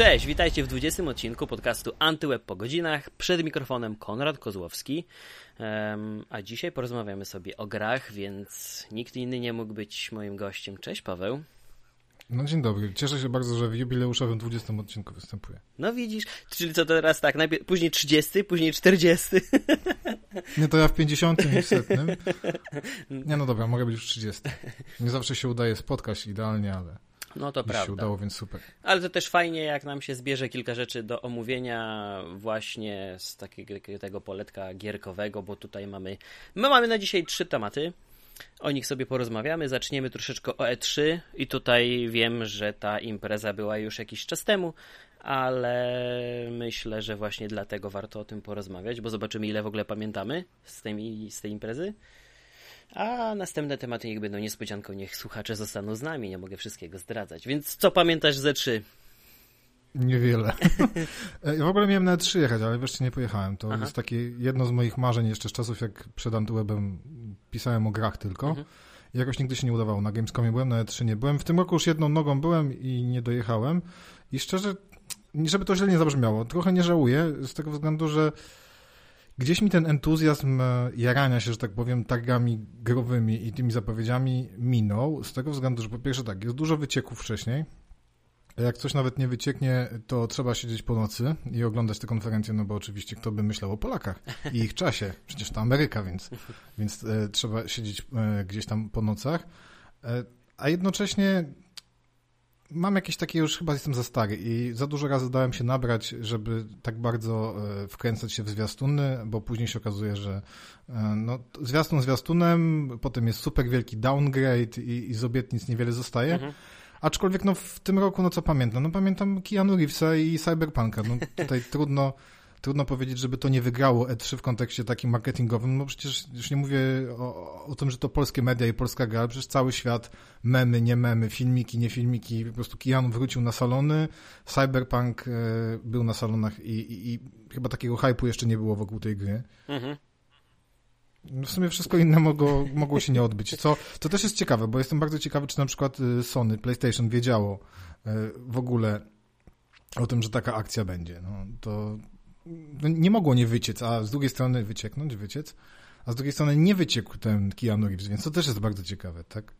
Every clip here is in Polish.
Cześć, witajcie w 20 odcinku podcastu Antyweb po godzinach. Przed mikrofonem Konrad Kozłowski. Um, a dzisiaj porozmawiamy sobie o grach, więc nikt inny nie mógł być moim gościem. Cześć Paweł. No dzień dobry. Cieszę się bardzo, że w jubileuszowym 20 odcinku występuję. No widzisz, czyli co teraz tak, najpierw, później 30, później 40. Nie, to ja w 50 i w setnym. Nie, no dobra, mogę być w 30. Nie zawsze się udaje spotkać idealnie, ale... No to prawda. się udało, więc super. Ale to też fajnie, jak nam się zbierze kilka rzeczy do omówienia właśnie z takiego tego poletka gierkowego, bo tutaj mamy... My mamy na dzisiaj trzy tematy. O nich sobie porozmawiamy. Zaczniemy troszeczkę o E3 i tutaj wiem, że ta impreza była już jakiś czas temu, ale myślę, że właśnie dlatego warto o tym porozmawiać, bo zobaczymy ile w ogóle pamiętamy z tej, z tej imprezy. A następne tematy niech będą niespodzianką, niech słuchacze zostaną z nami, nie mogę wszystkiego zdradzać. Więc co pamiętasz ze 3? Niewiele. Ja w ogóle miałem na E3 jechać, ale wreszcie nie pojechałem. To Aha. jest takie jedno z moich marzeń jeszcze z czasów, jak przed Antywebem pisałem o grach tylko. Mhm. Jakoś nigdy się nie udawało. Na Gamescomie byłem, na E3 nie byłem. W tym roku już jedną nogą byłem i nie dojechałem. I szczerze, żeby to źle nie zabrzmiało, trochę nie żałuję z tego względu, że gdzieś mi ten entuzjazm e, jarania się, że tak powiem, targami growymi i tymi zapowiedziami minął, z tego względu, że po pierwsze tak, jest dużo wycieków wcześniej, jak coś nawet nie wycieknie, to trzeba siedzieć po nocy i oglądać te konferencje, no bo oczywiście kto by myślał o Polakach i ich czasie, przecież to Ameryka, więc, więc e, trzeba siedzieć e, gdzieś tam po nocach, a jednocześnie mam jakieś takie, już chyba jestem za stary i za dużo razy dałem się nabrać, żeby tak bardzo e, wkręcać się w zwiastuny, bo później się okazuje, że e, no, zwiastun zwiastunem, potem jest super wielki downgrade i, i z obietnic niewiele zostaje. Mhm. Aczkolwiek no w tym roku, no co pamiętam? No pamiętam Keanu Reevesa i Cyberpunka. No tutaj trudno trudno powiedzieć, żeby to nie wygrało E3 w kontekście takim marketingowym, no przecież już nie mówię o, o tym, że to polskie media i polska gra, ale przecież cały świat, memy, nie memy, filmiki, nie filmiki, po prostu Keanu wrócił na salony, Cyberpunk e, był na salonach i, i, i chyba takiego hypu jeszcze nie było wokół tej gry. Mhm. No w sumie wszystko inne mogło, mogło się nie odbyć. Co, to też jest ciekawe, bo jestem bardzo ciekawy, czy na przykład y, Sony, PlayStation wiedziało y, w ogóle o tym, że taka akcja będzie. No, to nie mogło nie wyciec, a z drugiej strony wycieknąć, wyciec, a z drugiej strony nie wyciekł ten Keanu Reeves, więc to też jest bardzo ciekawe, tak?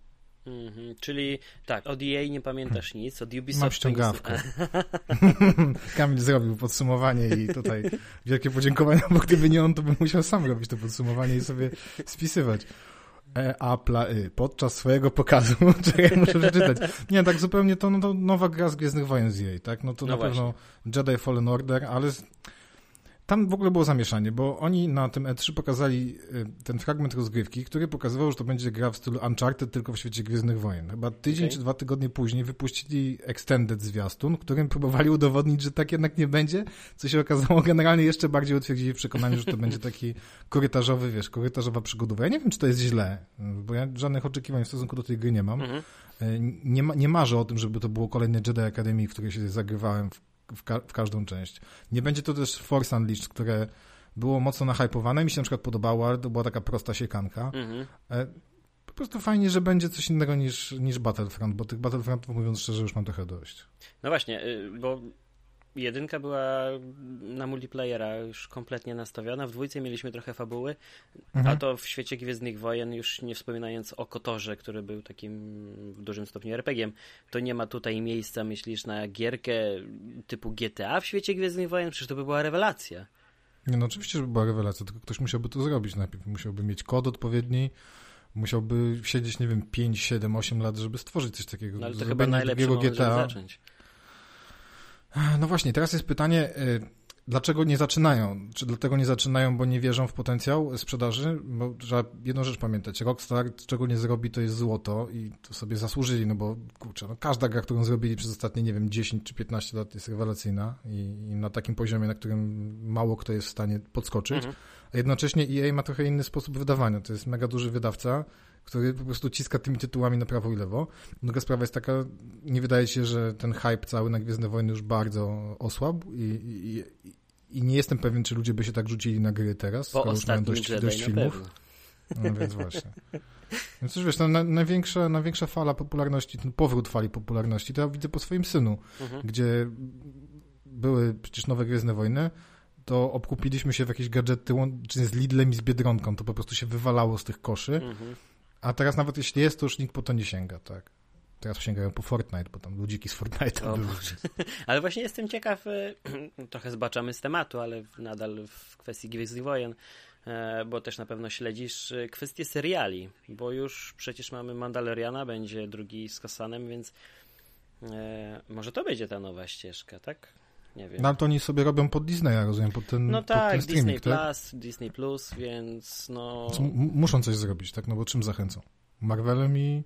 Mhm, czyli tak, od EA nie pamiętasz hmm. nic, od Ubisoft... Mam ściągawkę. Kamil zrobił podsumowanie i tutaj wielkie podziękowania, bo gdyby nie on, to bym musiał sam robić to podsumowanie i sobie spisywać. E, A, pla, y. Podczas swojego pokazu, czekaj, muszę przeczytać. Nie, tak zupełnie to, no, to nowa gra z Gwiezdnych Wojen z EA, tak? No to no na właśnie. pewno Jedi Fallen Order, ale tam w ogóle było zamieszanie, bo oni na tym E3 pokazali y, ten fragment rozgrywki, który pokazywał, że to będzie gra w stylu Uncharted tylko w świecie Gwiezdnych Wojen. Chyba tydzień okay. czy dwa tygodnie później wypuścili Extended zwiastun, którym próbowali udowodnić, że tak jednak nie będzie, co się okazało generalnie jeszcze bardziej utwierdzili w przekonaniu, że to będzie taki korytarzowy, wiesz, korytarzowa przygodowa. Ja nie wiem, czy to jest źle, bo ja żadnych oczekiwań w stosunku do tej gry nie mam. Mhm. Y, nie, ma, nie marzę o tym, żeby to było kolejne Jedi Academy, w której się zagrywałem w w, ka w każdą część. Nie będzie to też Force Unleashed, które było mocno nahypowane. Mi się na przykład podobało, to była taka prosta siekanka. Mhm. E, po prostu fajnie, że będzie coś innego niż, niż Battlefront, bo tych Battlefrontów, mówiąc szczerze, już mam trochę dość. No właśnie, y, bo jedynka była na multiplayera już kompletnie nastawiona, w dwójce mieliśmy trochę fabuły, mhm. a to w świecie Gwiezdnych Wojen, już nie wspominając o Kotorze, który był takim w dużym stopniu RPG-iem, to nie ma tutaj miejsca, myślisz, na gierkę typu GTA w świecie Gwiezdnych Wojen? Przecież to by była rewelacja. Nie, no oczywiście, żeby była rewelacja, tylko ktoś musiałby to zrobić najpierw. Musiałby mieć kod odpowiedni, musiałby siedzieć, nie wiem, 5, 7, 8 lat, żeby stworzyć coś takiego. No ale to chyba żeby zacząć. No właśnie, teraz jest pytanie, y, dlaczego nie zaczynają? Czy dlatego nie zaczynają, bo nie wierzą w potencjał sprzedaży? Bo trzeba jedną rzecz pamiętać. Rockstar, czego nie zrobi, to jest złoto i to sobie zasłużyli, no bo kurczę, no każda gra, którą zrobili przez ostatnie, nie wiem, 10 czy 15 lat jest rewelacyjna i, i na takim poziomie, na którym mało kto jest w stanie podskoczyć. Mhm. A jednocześnie EA ma trochę inny sposób wydawania. To jest mega duży wydawca, który po prostu ciska tymi tytułami na prawo i lewo. Druga sprawa jest taka, nie wydaje się, że ten hype cały na Gwiezdne Wojny już bardzo osłabł i, i, i nie jestem pewien, czy ludzie by się tak rzucili na gry teraz, skoro już mają dość, dość filmów. No więc właśnie. Więc już wiesz, no, na, największa, największa fala popularności, ten powrót fali popularności, to ja widzę po swoim synu, mhm. gdzie były przecież nowe Gwiezdne Wojny, to obkupiliśmy się w jakieś gadżety, łącznie z Lidlem i z Biedronką, to po prostu się wywalało z tych koszy. Mhm. A teraz nawet jeśli jest, to już nikt po to nie sięga, tak. Teraz sięgają po Fortnite, bo tam ludziki z Fortnite'a były. Ale właśnie jestem ciekaw, e, trochę zbaczamy z tematu, ale nadal w kwestii Gwiezdnych Wojen, e, bo też na pewno śledzisz e, kwestię seriali, bo już przecież mamy Mandaloriana, będzie drugi z Kasanem, więc może to będzie ta nowa ścieżka, tak? Nie wiem. No ale to oni sobie robią pod Disney, ja rozumiem, pod ten No tak, ten Disney tak? Plus, Disney Plus, więc no... muszą coś zrobić, tak? No bo czym zachęcą? Marvelem i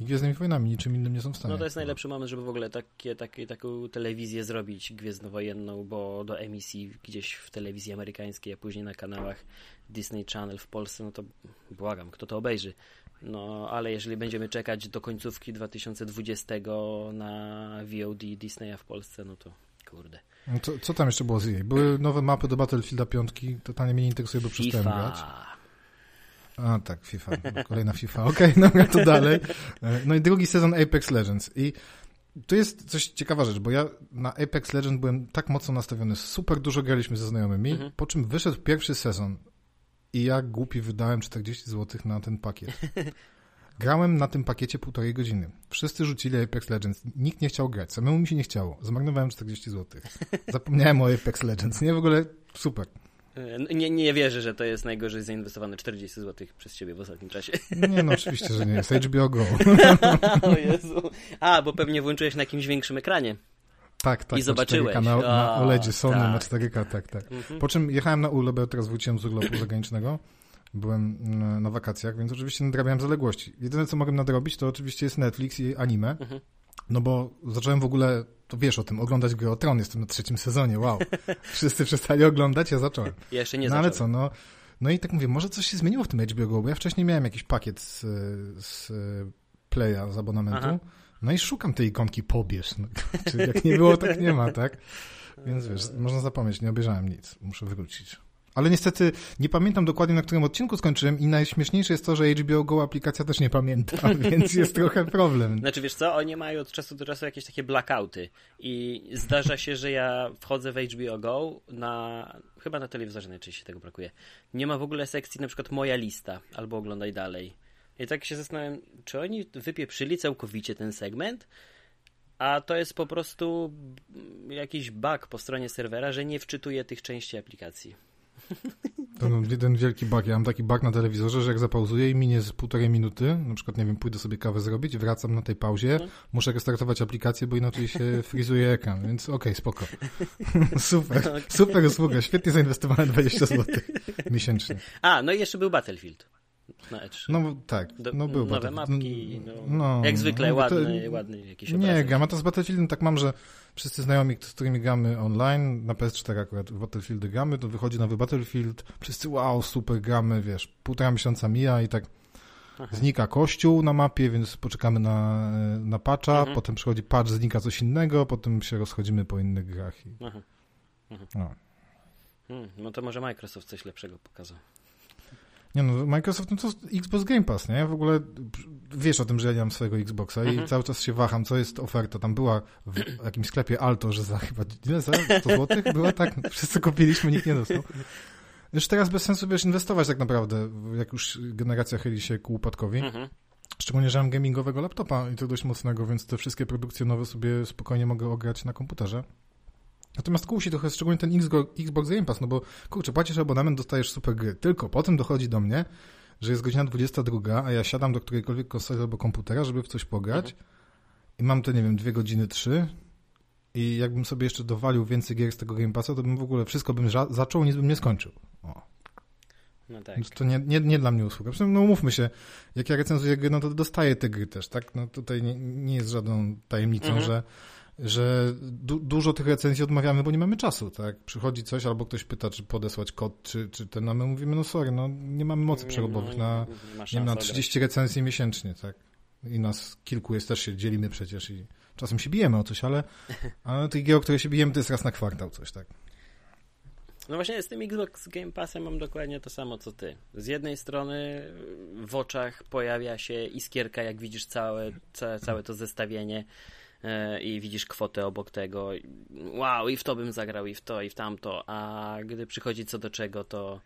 i Gwiezdnymi Wojnami, niczym innym nie są w stanie. No to jest najlepszy moment, żeby w ogóle takie, takie, taką telewizję zrobić gwiezdnowojenną, bo do emisji gdzieś w telewizji amerykańskiej, a później na kanałach Disney Channel w Polsce, no to błagam, kto to obejrzy. No, ale jeżeli będziemy czekać do końcówki 2020 na VOD Disneya w Polsce, no to kurde. No to, co tam jeszcze było z jej? Były nowe mapy do Battlefielda 5, totalnie mnie nie interesuje, bo przestałem grać. A tak, FIFA. Kolejna FIFA. Okej, okay, dobra, to dalej. No i drugi sezon Apex Legends. I tu jest coś ciekawa rzecz, bo ja na Apex Legends byłem tak mocno nastawiony, super dużo graliśmy ze znajomymi, mhm. po czym wyszedł pierwszy sezon i ja głupi wydałem 40 zł na ten pakiet. Grałem na tym pakiecie półtorej godziny. Wszyscy rzucili Apex Legends. Nikt nie chciał grać. Samemu mi się nie chciało. Zmarnowałem 40 zł. Zapomniałem o Apex Legends. Nie, w ogóle super. E, nie, nie wierzę, że to jest najgorzej zainwestowane 40 zł przez ciebie w ostatnim czasie. Nie, no oczywiście, że nie jest. HBO Go. o Jezu. A, bo pewnie włączyłeś na jakimś większym ekranie. Tak, tak. I zobaczyłeś. Na, na, na OLEDzie Sony tak. na 4K, tak, tak. Mhm. Po czym jechałem na urlop, teraz wróciłem z urlopu zagranicznego. Byłem mm, na wakacjach, więc oczywiście nadrabiałem zaległości. Jedyne, co mogłem nadrobić, to oczywiście jest Netflix i anime. Mhm. No bo zacząłem w ogóle, to wiesz o tym, oglądać Gry o Tron, jestem na trzecim sezonie, wow. Wszyscy przestali oglądać, ja zacząłem. Ja jeszcze nie no zacząłem. ale co, no, no i tak mówię, może coś się zmieniło w tym HBO Go, bo ja wcześniej miałem jakiś pakiet z, z Playa, z abonamentu, Aha. no i szukam tej ikonki pobierz, no, czyli jak nie było, tak nie ma, tak? Więc wiesz, można zapomnieć, nie obejrzałem nic, muszę wrócić. Ale niestety nie pamiętam dokładnie, na którym odcinku skończyłem i najśmieszniejsze jest to, że HBO Go aplikacja też nie pamięta, więc jest trochę problem. Znaczy wiesz co, oni mają od czasu do czasu jakieś takie blackouty i zdarza się, że ja wchodzę w HBO Go na, chyba na telewizorze najczęściej tego brakuje. Nie ma w ogóle sekcji na przykład moja lista albo oglądaj dalej. I tak się zastanawiam, czy oni wypieprzyli całkowicie ten segment? a to jest po prostu jakiś bug po stronie serwera, że nie wczytuje tych części aplikacji. Ten jeden wielki bug. Ja mam taki bug na telewizorze, że jak zapauzuję i minie z półtorej minuty, na przykład, nie wiem, pójdę sobie kawę zrobić, wracam na tej pauzie, no. muszę restartować aplikację, bo inaczej się frizuje ekran, więc okej, okay, spoko. super, okay. super usługa, świetnie zainwestowane 20 zł miesięcznie. A, no i jeszcze był Battlefield. Na E3. No tak, no był Nowe mapki, no, no, jak zwykle no, ładny, to, ładny jakiś obrazek. Nie, gram, a to z Battlefieldem tak mam, że wszyscy znajomi, z którymi gramy online, na PS4 akurat w Battlefieldy gramy, to wychodzi nowy Battlefield, wszyscy wow, super gramy, wiesz, półtora miesiąca mija i tak Aha. znika kościół na mapie, więc poczekamy na, na patcha, mhm. potem przychodzi patch, znika coś innego, potem się rozchodzimy po innych grach. I... Aha. Aha. No. Hmm, no to może Microsoft coś lepszego pokazał. Nie no, Microsoft, no to Xbox Game Pass, nie? W ogóle wiesz o tym, że ja nie mam swojego Xboxa mhm. i cały czas się waham, co jest oferta. Tam była w jakimś sklepie Alto, że za chyba, ile za 100 zł? Była tak? Wszyscy kupiliśmy, nikt nie dostał. Już teraz bez sensu, wiesz, inwestować tak naprawdę, jak już generacja chyli się ku upadkowi. Mhm. Szczególnie, że mam gamingowego laptopa i to dość mocnego, więc te wszystkie produkcje nowe sobie spokojnie mogę ograć na komputerze. Natomiast kusi trochę szczególnie ten Xbox Game Pass, no bo kurczę, płacisz abonament, dostajesz super gry. Tylko potem dochodzi do mnie, że jest godzina 22, a ja siadam do którejkolwiek konsoli albo komputera, żeby w coś pograć mhm. i mam te, nie wiem, dwie godziny, trzy i jakbym sobie jeszcze dowalił więcej gier z tego Game Passa, to bym w ogóle wszystko bym zaczął, nic bym nie skończył. O. No tak. Więc to nie, nie, nie dla mnie usługa. Przynajmniej, no umówmy się, jak ja recenzuję gry, no to dostaję te gry też, tak? No tutaj nie, nie jest żadną tajemnicą, mhm. że że du dużo tych recenzji odmawiamy, bo nie mamy czasu, tak? Przychodzi coś, albo ktoś pyta, czy podesłać kod, czy, czy ten, a my mówimy, no sorry, no nie mamy mocy przerobowych na, nie, na 30 recenzji miesięcznie, tak? I nas kilku jest, też się dzielimy przecież i czasem się bijemy o coś, ale, ale tych gier, o które się bijemy, to jest raz na kwartał coś, tak? No właśnie z tym Xbox Game Passem mam dokładnie to samo co ty. Z jednej strony w oczach pojawia się iskierka, jak widzisz całe, całe, całe to zestawienie i widzisz kwotę obok tego. Wow, i w to bym zagrał, i w to, i w tamto. A gdy przychodzi co do czego, to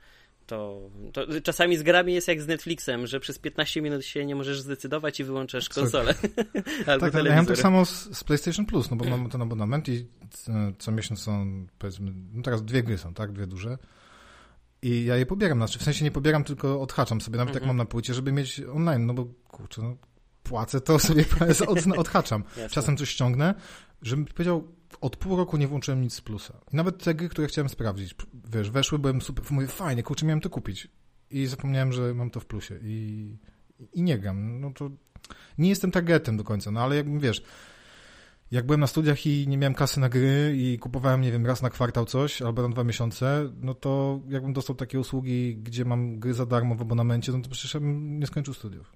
to, to, czasami z grami jest jak z Netflixem, że przez 15 minut się nie możesz zdecydować i wyłączasz konsolę. tak, tak, ja mam tak samo z, z, PlayStation Plus, no bo mam ten abonament i e, co miesiąc są, powiedzmy, no teraz dwie gry są, tak, dwie duże. I ja je pobieram, znaczy w sensie nie pobieram, tylko odhaczam sobie, nawet jak mhm. mam na płycie, żeby mieć online, no bo kurczę, no płacę, to sobie od, odhaczam. Czasem coś ściągnę, żebym powiedział, od pół roku nie włączyłem nic z plusa. Nawet te gry, które chciałem sprawdzić, wiesz, weszły, byłem super, mówię, fajnie, kurczę, miałem to kupić. I zapomniałem, że mam to w plusie. I, i nie gram. No to nie jestem targetem do końca, no ale jakbym, wiesz, jak byłem na studiach i nie miałem kasy na gry i kupowałem, nie wiem, raz na kwartał coś albo na dwa miesiące, no to jakbym dostał takie usługi, gdzie mam gry za darmo w abonamencie, no to przecież bym nie skończył studiów.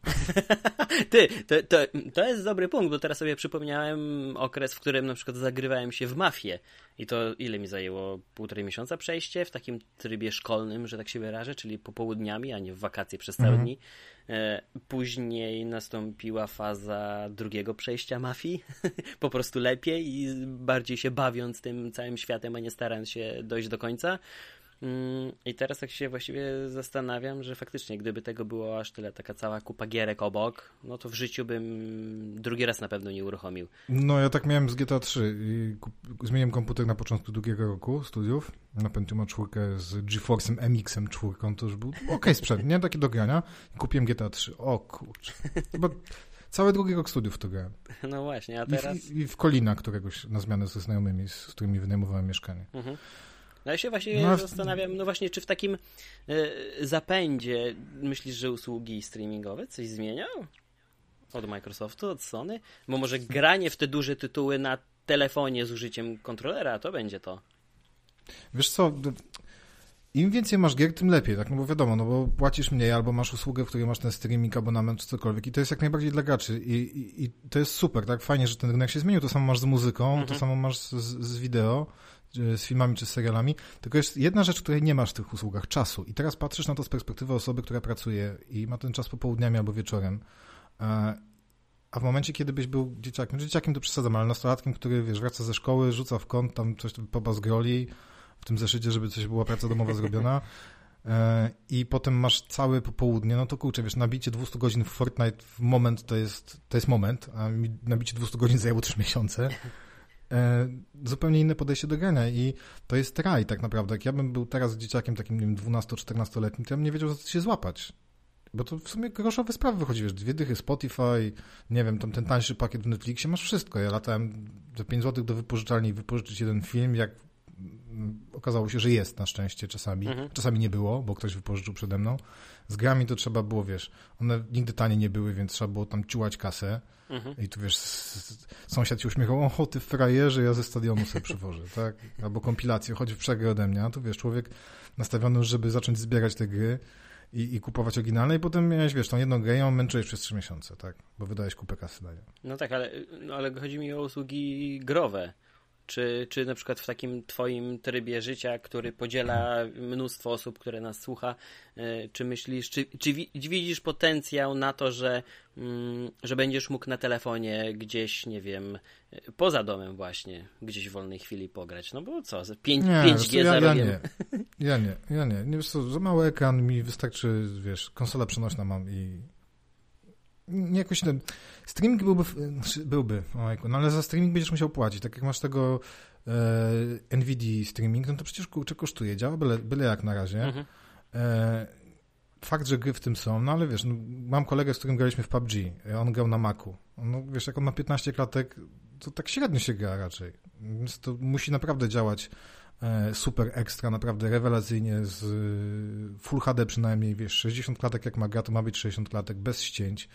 Ty, to, to, to jest dobry punkt, bo teraz sobie przypomniałem okres, w którym na przykład zagrywałem się w mafię i to ile mi zajęło? Półtorej miesiąca przejście w takim trybie szkolnym, że tak się wyrażę, czyli popołudniami, a nie w wakacje przez cały mhm. dni. E, później nastąpiła faza drugiego przejścia mafii, po prostu lepiej i bardziej się bawiąc tym całym światem, a nie starając się dojść do końca. Mm, I teraz tak się właściwie zastanawiam, że faktycznie gdyby tego było aż tyle, taka cała kupa gierek obok, no to w życiu bym drugi raz na pewno nie uruchomił. No ja tak miałem z GTA 3 i zmieniłem komputer na początku drugiego roku studiów na Pentium 4 z GeForce'em MX-em 4, to już był ok sprzęt, nie? Taki do grania. Kupiłem GTA 3. O kurczę. Chyba cały drugi rok studiów to grałem. No właśnie, a teraz... I w, i w Kolina któregoś na zmianę ze znajomymi, z którymi wynajmowałem mieszkanie. Mhm. No ja się właśnie no, zastanawiam, no właśnie, czy w takim y, zapędzie myślisz, że usługi streamingowe coś zmienią? Od Microsoftu, od Sony? Bo może granie w te duże tytuły na telefonie z użyciem kontrolera, to będzie to. Wiesz co, im więcej masz gier, tym lepiej, tak? No bo wiadomo, no bo płacisz mniej albo masz usługę, w której masz ten streaming, abonament czy cokolwiek i to jest jak najbardziej dla graczy i, i, i to jest super, tak? Fajnie, że ten rynek się zmienił, to samo masz z muzyką, mhm. to samo masz z, z wideo, z filmami czy z serialami, tylko jest jedna rzecz, której nie masz w tych usługach, czasu. I teraz patrzysz na to z perspektywy osoby, która pracuje i ma ten czas popołudniami albo wieczorem. E, a w momencie, kiedy byś był dzieciakiem, dzieciakiem to przesadzam, ale nastolatkiem, który, wiesz, wraca ze szkoły, rzuca w kąt, tam coś poba z groli, w tym zeszycie, żeby coś była praca domowa zrobiona e, i potem masz całe popołudnie, no to kurczę, wiesz, nabicie 200 godzin w Fortnite w moment to jest, to jest moment, a mi nabicie 200 godzin zajęło 3 miesiące. E, zupełnie inne podejście do grania i to jest raj tak naprawdę. Jak ja bym był teraz dzieciakiem takim, nie wiem, 12-14-letnim, to ja bym nie wiedział, co się złapać. Bo to w sumie groszowe sprawy wychodzi, wiesz, dwie dychy Spotify, nie wiem, tam ten tańszy pakiet w Netflixie, masz wszystko. Ja latałem za 5 zł do wypożyczalni wypożyczyć jeden film, jak okazało się, że jest na szczęście czasami. Mhm. Czasami nie było, bo ktoś wypożyczył przede mną. Z grami to trzeba było, wiesz, one nigdy tanie nie były, więc trzeba było tam ciułać kasę. Mhm. I tu wiesz, sąsiad się uśmiechał, o ty frajerze, ja ze stadionu sobie przywożę, tak? Albo kompilację, chodź w przegrę ode mnie, a tu wiesz, człowiek nastawiony, żeby zacząć zbierać te gry i, i kupować oryginalne i potem miałeś, wiesz, tą jedną grę ją męczyłeś przez trzy miesiące, tak? Bo wydałeś kupę kasy na nią. No tak, ale, no, ale chodzi mi o usługi growe. Czy, czy na przykład w takim twoim trybie życia, który podziela mnóstwo osób, które nas słucha, e, czy myślisz, czy, czy widzisz potencjał na to, że, mm, że będziesz mógł na telefonie gdzieś, nie wiem, poza domem właśnie, gdzieś w wolnej chwili pograć? No bo co, 5, nie, 5G ja, ja nie. Ja nie, ja nie. nie wiesz co, za mały ekran mi wystarczy, wiesz, konsola przenośna mam i jakoś ten... Streaming byłby, znaczy byłby, ojku, no ale za streaming będziesz musiał płacić. Tak jak masz tego e, NVIDIA streaming, no to przecież kurczę kosztuje, działa byle, byle jak na razie. Mhm. E, fakt, że gry w tym są, no ale wiesz, no, mam kolegę, z którym graliśmy w PUBG, on grał na Macu. No wiesz, jak on ma 15 klatek, to tak średnio się gra raczej. Więc to musi naprawdę działać e, super ekstra, naprawdę rewelacyjnie, z Full HD przynajmniej, wiesz, 60 klatek jak ma gra, to ma być 60 klatek, bez ścięć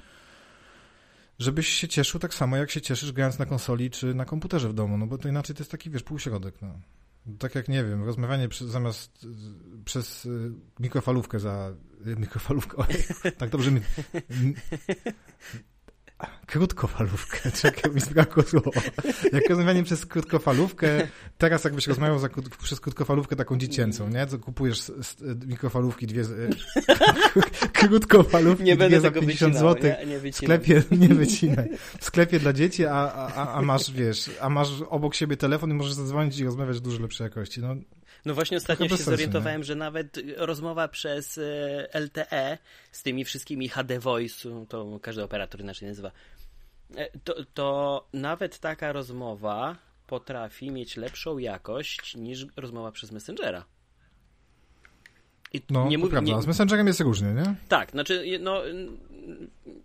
żebyś się cieszył tak samo, jak się cieszysz grając na konsoli czy na komputerze w domu, no bo to inaczej to jest taki, wiesz, półśrodek, no. Tak jak, nie wiem, rozmawianie przy, zamiast y, przez y, mikrofalówkę za... Y, mikrofalówkę, oj, tak dobrze mi... krótkofalówkę. Czekaj, mi zbrakło słowa. Jak rozmawianie przez krótkofalówkę, teraz jakbyś rozmawiał za, przez krótkofalówkę taką dziecięcą, nie? Kupujesz mikrofalówki dwie, krótkofalówki nie dwie za 50 zł. W sklepie, nie wycinaj. W sklepie dla dzieci, a, a, a masz, wiesz, a masz obok siebie telefon i możesz zadzwonić i rozmawiać w dużo lepszej jakości. No, no właśnie ostatnio się zorientowałem, że nawet rozmowa przez e, LTE z tymi wszystkimi HD Voice, to każdy operator inaczej nazywa, e, to, to nawet taka rozmowa potrafi mieć lepszą jakość niż rozmowa przez Messengera. I no, nie mówi, prawda. Nie... Z Messengerem jest różnie, nie? Tak, znaczy, no,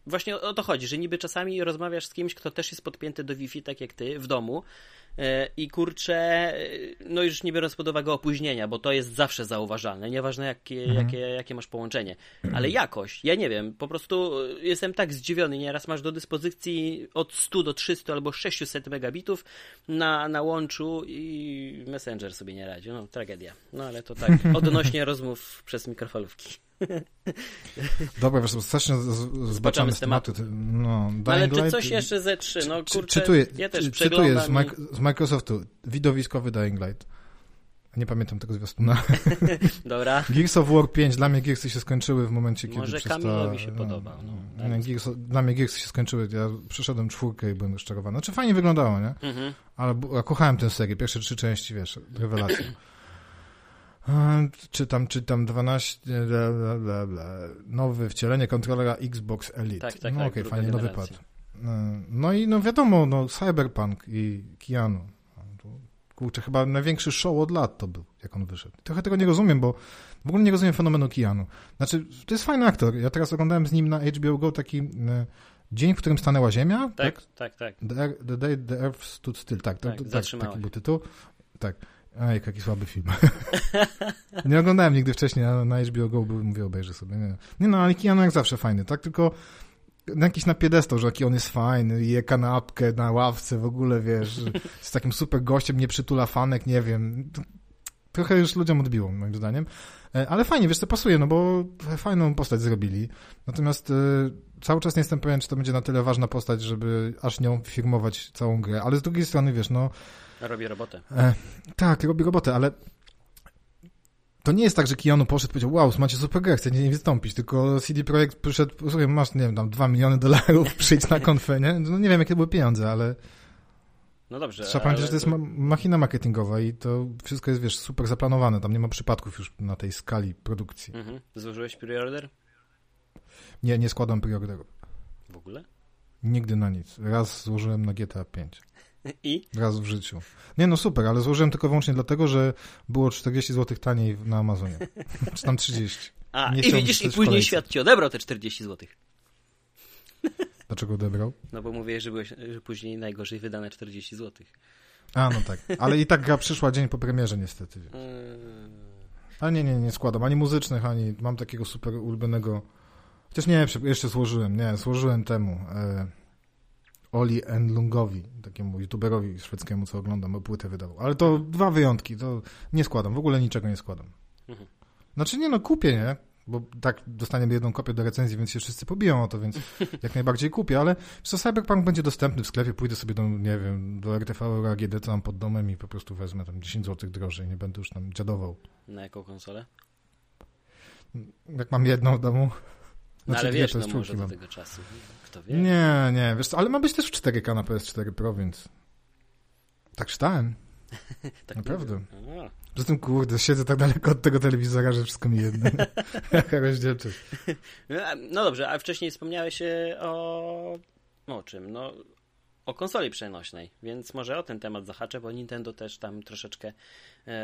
właśnie o to chodzi, że niby czasami rozmawiasz z kimś, kto też jest podpięty do Wi-Fi, tak jak ty, w domu, E, I kurczę, no już nie biorąc pod uwagę opóźnienia, bo to jest zawsze zauważalne, nieważne jakie, mhm. jakie, jakie masz połączenie. Ale jakość, ja nie wiem, po prostu jestem tak zdziwiony. Nieraz masz do dyspozycji od 100 do 300 albo 600 megabitów na, na łączu i Messenger sobie nie radzi. No, tragedia. No ale to tak, odnośnie rozmów przez mikrofalówki. Dobra, wiesz, strasznie zbaczamy z tematu. No, no ale czy coś jeszcze ze trzy? No kurczę, czytuję, ja też czytuję z, z Microsoftu, widowiskowy Dying Light. Nie pamiętam tego zwiastuna. Dobra. Gears of War 5, dla mnie Gearsy się skończyły w momencie, kiedy Może Kamilowi się no, podobał. No, nie, Gears, dla mnie Gearsy się skończyły, ja przeszedłem czwórkę i byłem rozczarowany. Znaczy fajnie wyglądało, nie? Mhm. Ale ja kochałem tę serię, pierwsze trzy części, wiesz, rewelacja. Czytam, czytam 12, bla, bla, bla, bla. nowe wcielenie kontrolera Xbox Elite. Tak, tak, no tak, okej, okay, fajnie, nowy pad. No i no wiadomo, no Cyberpunk i Keanu. Kurczę, chyba największy show od lat to był, jak on wyszedł. Trochę tego nie rozumiem, bo w ogóle nie rozumiem fenomenu Keanu. Znaczy, to jest fajny aktor. Ja teraz oglądałem z nim na HBO Go taki e, dzień, w którym stanęła Ziemia. Tak, tak, tak. tak. The, the Day the Earth Stood Still. Tak, tak, tak taki był tytuł. Tak. Ej, jaki słaby film. nie oglądałem nigdy wcześniej, ale na HBO Go mówię, obejrzę sobie. Nie, nie no, ale Keanu jak zawsze fajny, tak? Tylko jakiś na piedestał, że jaki on jest fajny, je kanapkę na ławce, w ogóle, wiesz, z takim super gościem, nie przytula fanek, nie wiem. Trochę już ludziom odbiło, moim zdaniem. E, ale fajnie, wiesz, to pasuje, no bo fajną postać zrobili. Natomiast y, cały czas nie jestem pewien, czy to będzie na tyle ważna postać, żeby aż nią firmować całą grę. Ale z drugiej strony, wiesz, no Robi robotę. E, tak, robi robotę, ale to nie jest tak, że Keanu poszedł i powiedział, wow, macie super grę, chcecie nie wystąpić, tylko CD Projekt przyszedł, słuchaj, masz, nie wiem, tam 2 miliony dolarów, przyjdź na konfę, nie? No nie wiem, jakie były pieniądze, ale... No dobrze, Trzeba pamiętać, że to jest ma machina marketingowa i to wszystko jest, wiesz, super zaplanowane, tam nie ma przypadków już na tej skali produkcji. Mhm. Złożyłeś preorder? Nie, nie składam preorderów. W ogóle? Nigdy na nic. Raz złożyłem na GTA 5. I? Raz w życiu. Nie, no super, ale złożyłem tylko wyłącznie dlatego, że było 40 zł taniej na Amazonie. Czy tam 30. A, nie i widzisz, i później świat ci odebrał te 40 zł. Dlaczego odebrał? No bo mówię, że, byłeś, że później najgorzej wydane 40 zł. A, no tak. Ale i tak gra przyszła dzień po premierze niestety. Wiesz. Ale nie, nie, nie składam. Ani muzycznych, ani mam takiego super ulubionego... Chociaż nie, jeszcze złożyłem, nie, złożyłem temu... E Oli Enlungowi, takiemu youtuberowi szwedzkiemu, co oglądam, bo płytę wydawał. Ale to dwa wyjątki, to nie składam, w ogóle niczego nie składam. Mhm. Znaczy nie no, kupię, nie? Bo tak dostaniemy jedną kopię do recenzji, więc się wszyscy pobiją o to, więc jak najbardziej kupię, ale co Cyberpunk będzie dostępny w sklepie, pójdę sobie do, nie wiem, do RTV AGD, co mam pod domem i po prostu wezmę tam 10 zł drożej, nie będę już tam dziadował. Na jaką konsolę? Jak mam jedną w domu. Znaczy, no ale wiesz, no może do tego czasu. Kto wie? Nie, nie, wiesz co, ale ma być też w 4K na PS4 Pro, więc tak czytałem. Tak Naprawdę. Poza tym, kurde, siedzę tak daleko od tego telewizora, że wszystko mi jedno. Jaka rozdzielczość. No dobrze, a wcześniej wspomniałeś o... o czym? No, o konsoli przenośnej, więc może o ten temat zahaczę, bo Nintendo też tam troszeczkę. Ee...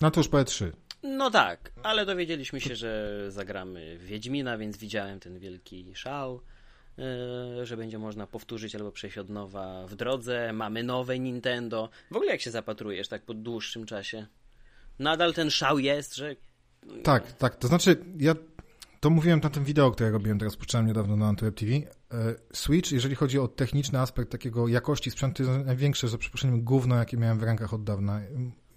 No to już PS3. No tak, ale dowiedzieliśmy się, że zagramy Wiedźmina, więc widziałem ten wielki szał, e, że będzie można powtórzyć albo przejść od nowa w drodze. Mamy nowe Nintendo. W ogóle jak się zapatrujesz tak po dłuższym czasie? Nadal ten szał jest, że. Tak, tak. To znaczy, ja to mówiłem na tym wideo, które robiłem, teraz puszczałem niedawno na Antwerp TV. E, Switch, jeżeli chodzi o techniczny aspekt takiego jakości sprzętu, jest największe, za przeproszeniem, gówno, jakie miałem w rękach od dawna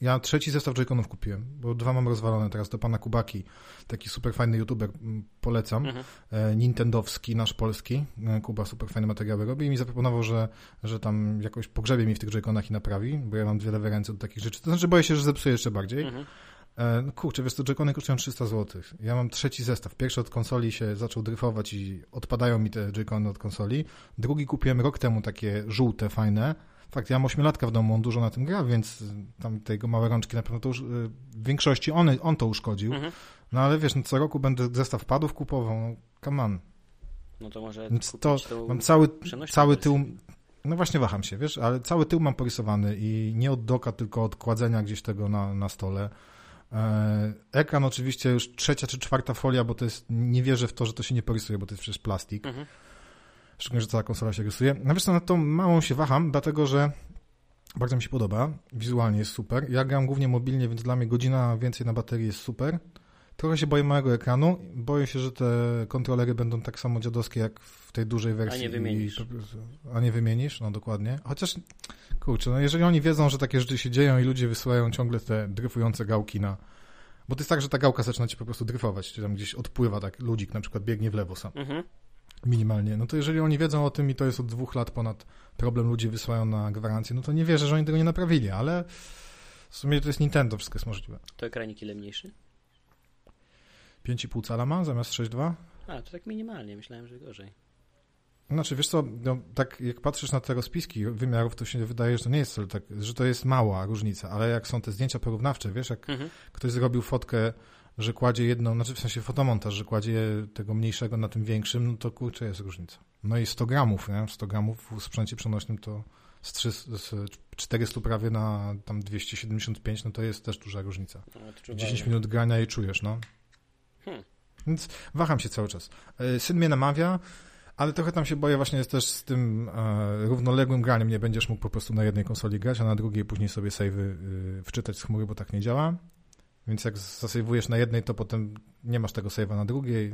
Ja trzeci zestaw Joy-Conów kupiłem, bo dwa mam rozwalone teraz do pana Kubaki. Taki super fajny youtuber, polecam. Mhm. E, Nintendowski, nasz polski. E, Kuba super fajne materiały robi i mi zaproponował, że, że tam jakoś pogrzebie mi w tych Joy-Conach i naprawi, bo ja mam dwie lewe ręce do takich rzeczy. To znaczy boję się, że zepsuję jeszcze bardziej. Mhm. E, no kurczę, wiesz, to Joy-Cony kosztują 300 zł. Ja mam trzeci zestaw. Pierwszy od konsoli się zaczął dryfować i odpadają mi te Joy-Cony od konsoli. Drugi kupiłem rok temu takie żółte, fajne. Fakt, ja mam ośmiolatka w domu, on dużo na tym gra, więc tam te jego małe rączki na pewno to już y, w większości on, on to uszkodził. Mhm. No ale wiesz, no, co roku będę zestaw padów kupował, no come on. No to może to mam cały, cały tył, no właśnie waham się, wiesz, ale cały tył mam porysowany i nie od doka, tylko od kładzenia gdzieś tego na, na stole. E, ekran oczywiście już trzecia czy czwarta folia, bo to jest, nie wierzę w to, że to się nie porysuje, bo to jest przecież plastik. Mhm. Szczególnie, że cała konsola się rysuje. No wiesz co, na tą małą się waham, dlatego że bardzo mi się podoba. Wizualnie jest super. Ja gram głównie mobilnie, więc dla mnie godzina więcej na baterii jest super. Trochę się boję małego ekranu. Boję się, że te kontrolery będą tak samo dziadowskie jak w tej dużej wersji. A nie wymienisz. A nie wymienisz, no dokładnie. Chociaż, kurczę, no jeżeli oni wiedzą, że takie rzeczy się dzieją i ludzie wysyłają ciągle te dryfujące gałki na... Bo to jest tak, że ta gałka zaczyna ci po prostu dryfować, czy tam gdzieś odpływa, tak ludzik na przykład biegnie w lewo sam. Mhm. Minimalnie. No to jeżeli oni wiedzą o tym i to jest od dwóch lat ponad problem, ludzie wysyłają na gwarancję, no to nie wierzę, że oni tego nie naprawili, ale w sumie to jest Nintendo, wszystko jest możliwe. To ekranik ile mniejszy? 5,5 cala ma zamiast 6,2? A, to tak minimalnie, myślałem, że gorzej. Znaczy, wiesz co, no, tak jak patrzysz na te rozpiski wymiarów, to się wydaje, że to nie jest tak, że to jest mała różnica, ale jak są te zdjęcia porównawcze, wiesz, jak mhm. ktoś zrobił fotkę, że kładzie jedną, znaczy w sensie fotomontaż, że kładzie tego mniejszego na tym większym, no to kurczę jest różnica. No i 100 gramów, nie? 100 gramów w sprzęcie przenośnym to z, 300, z 400 prawie na tam 275, no to jest też duża różnica. 10 minut grania i czujesz, no. Hmm. Więc waham się cały czas. E, syn mnie namawia, ale trochę tam się boję właśnie jest też z tym e, równoległym graniem. Nie będziesz mógł po prostu na jednej konsoli grać, a na drugiej później sobie save'y y, wczytać z chmury, bo tak nie działa. Więc jak zasejwujesz na jednej, to potem nie masz tego save'a na drugiej.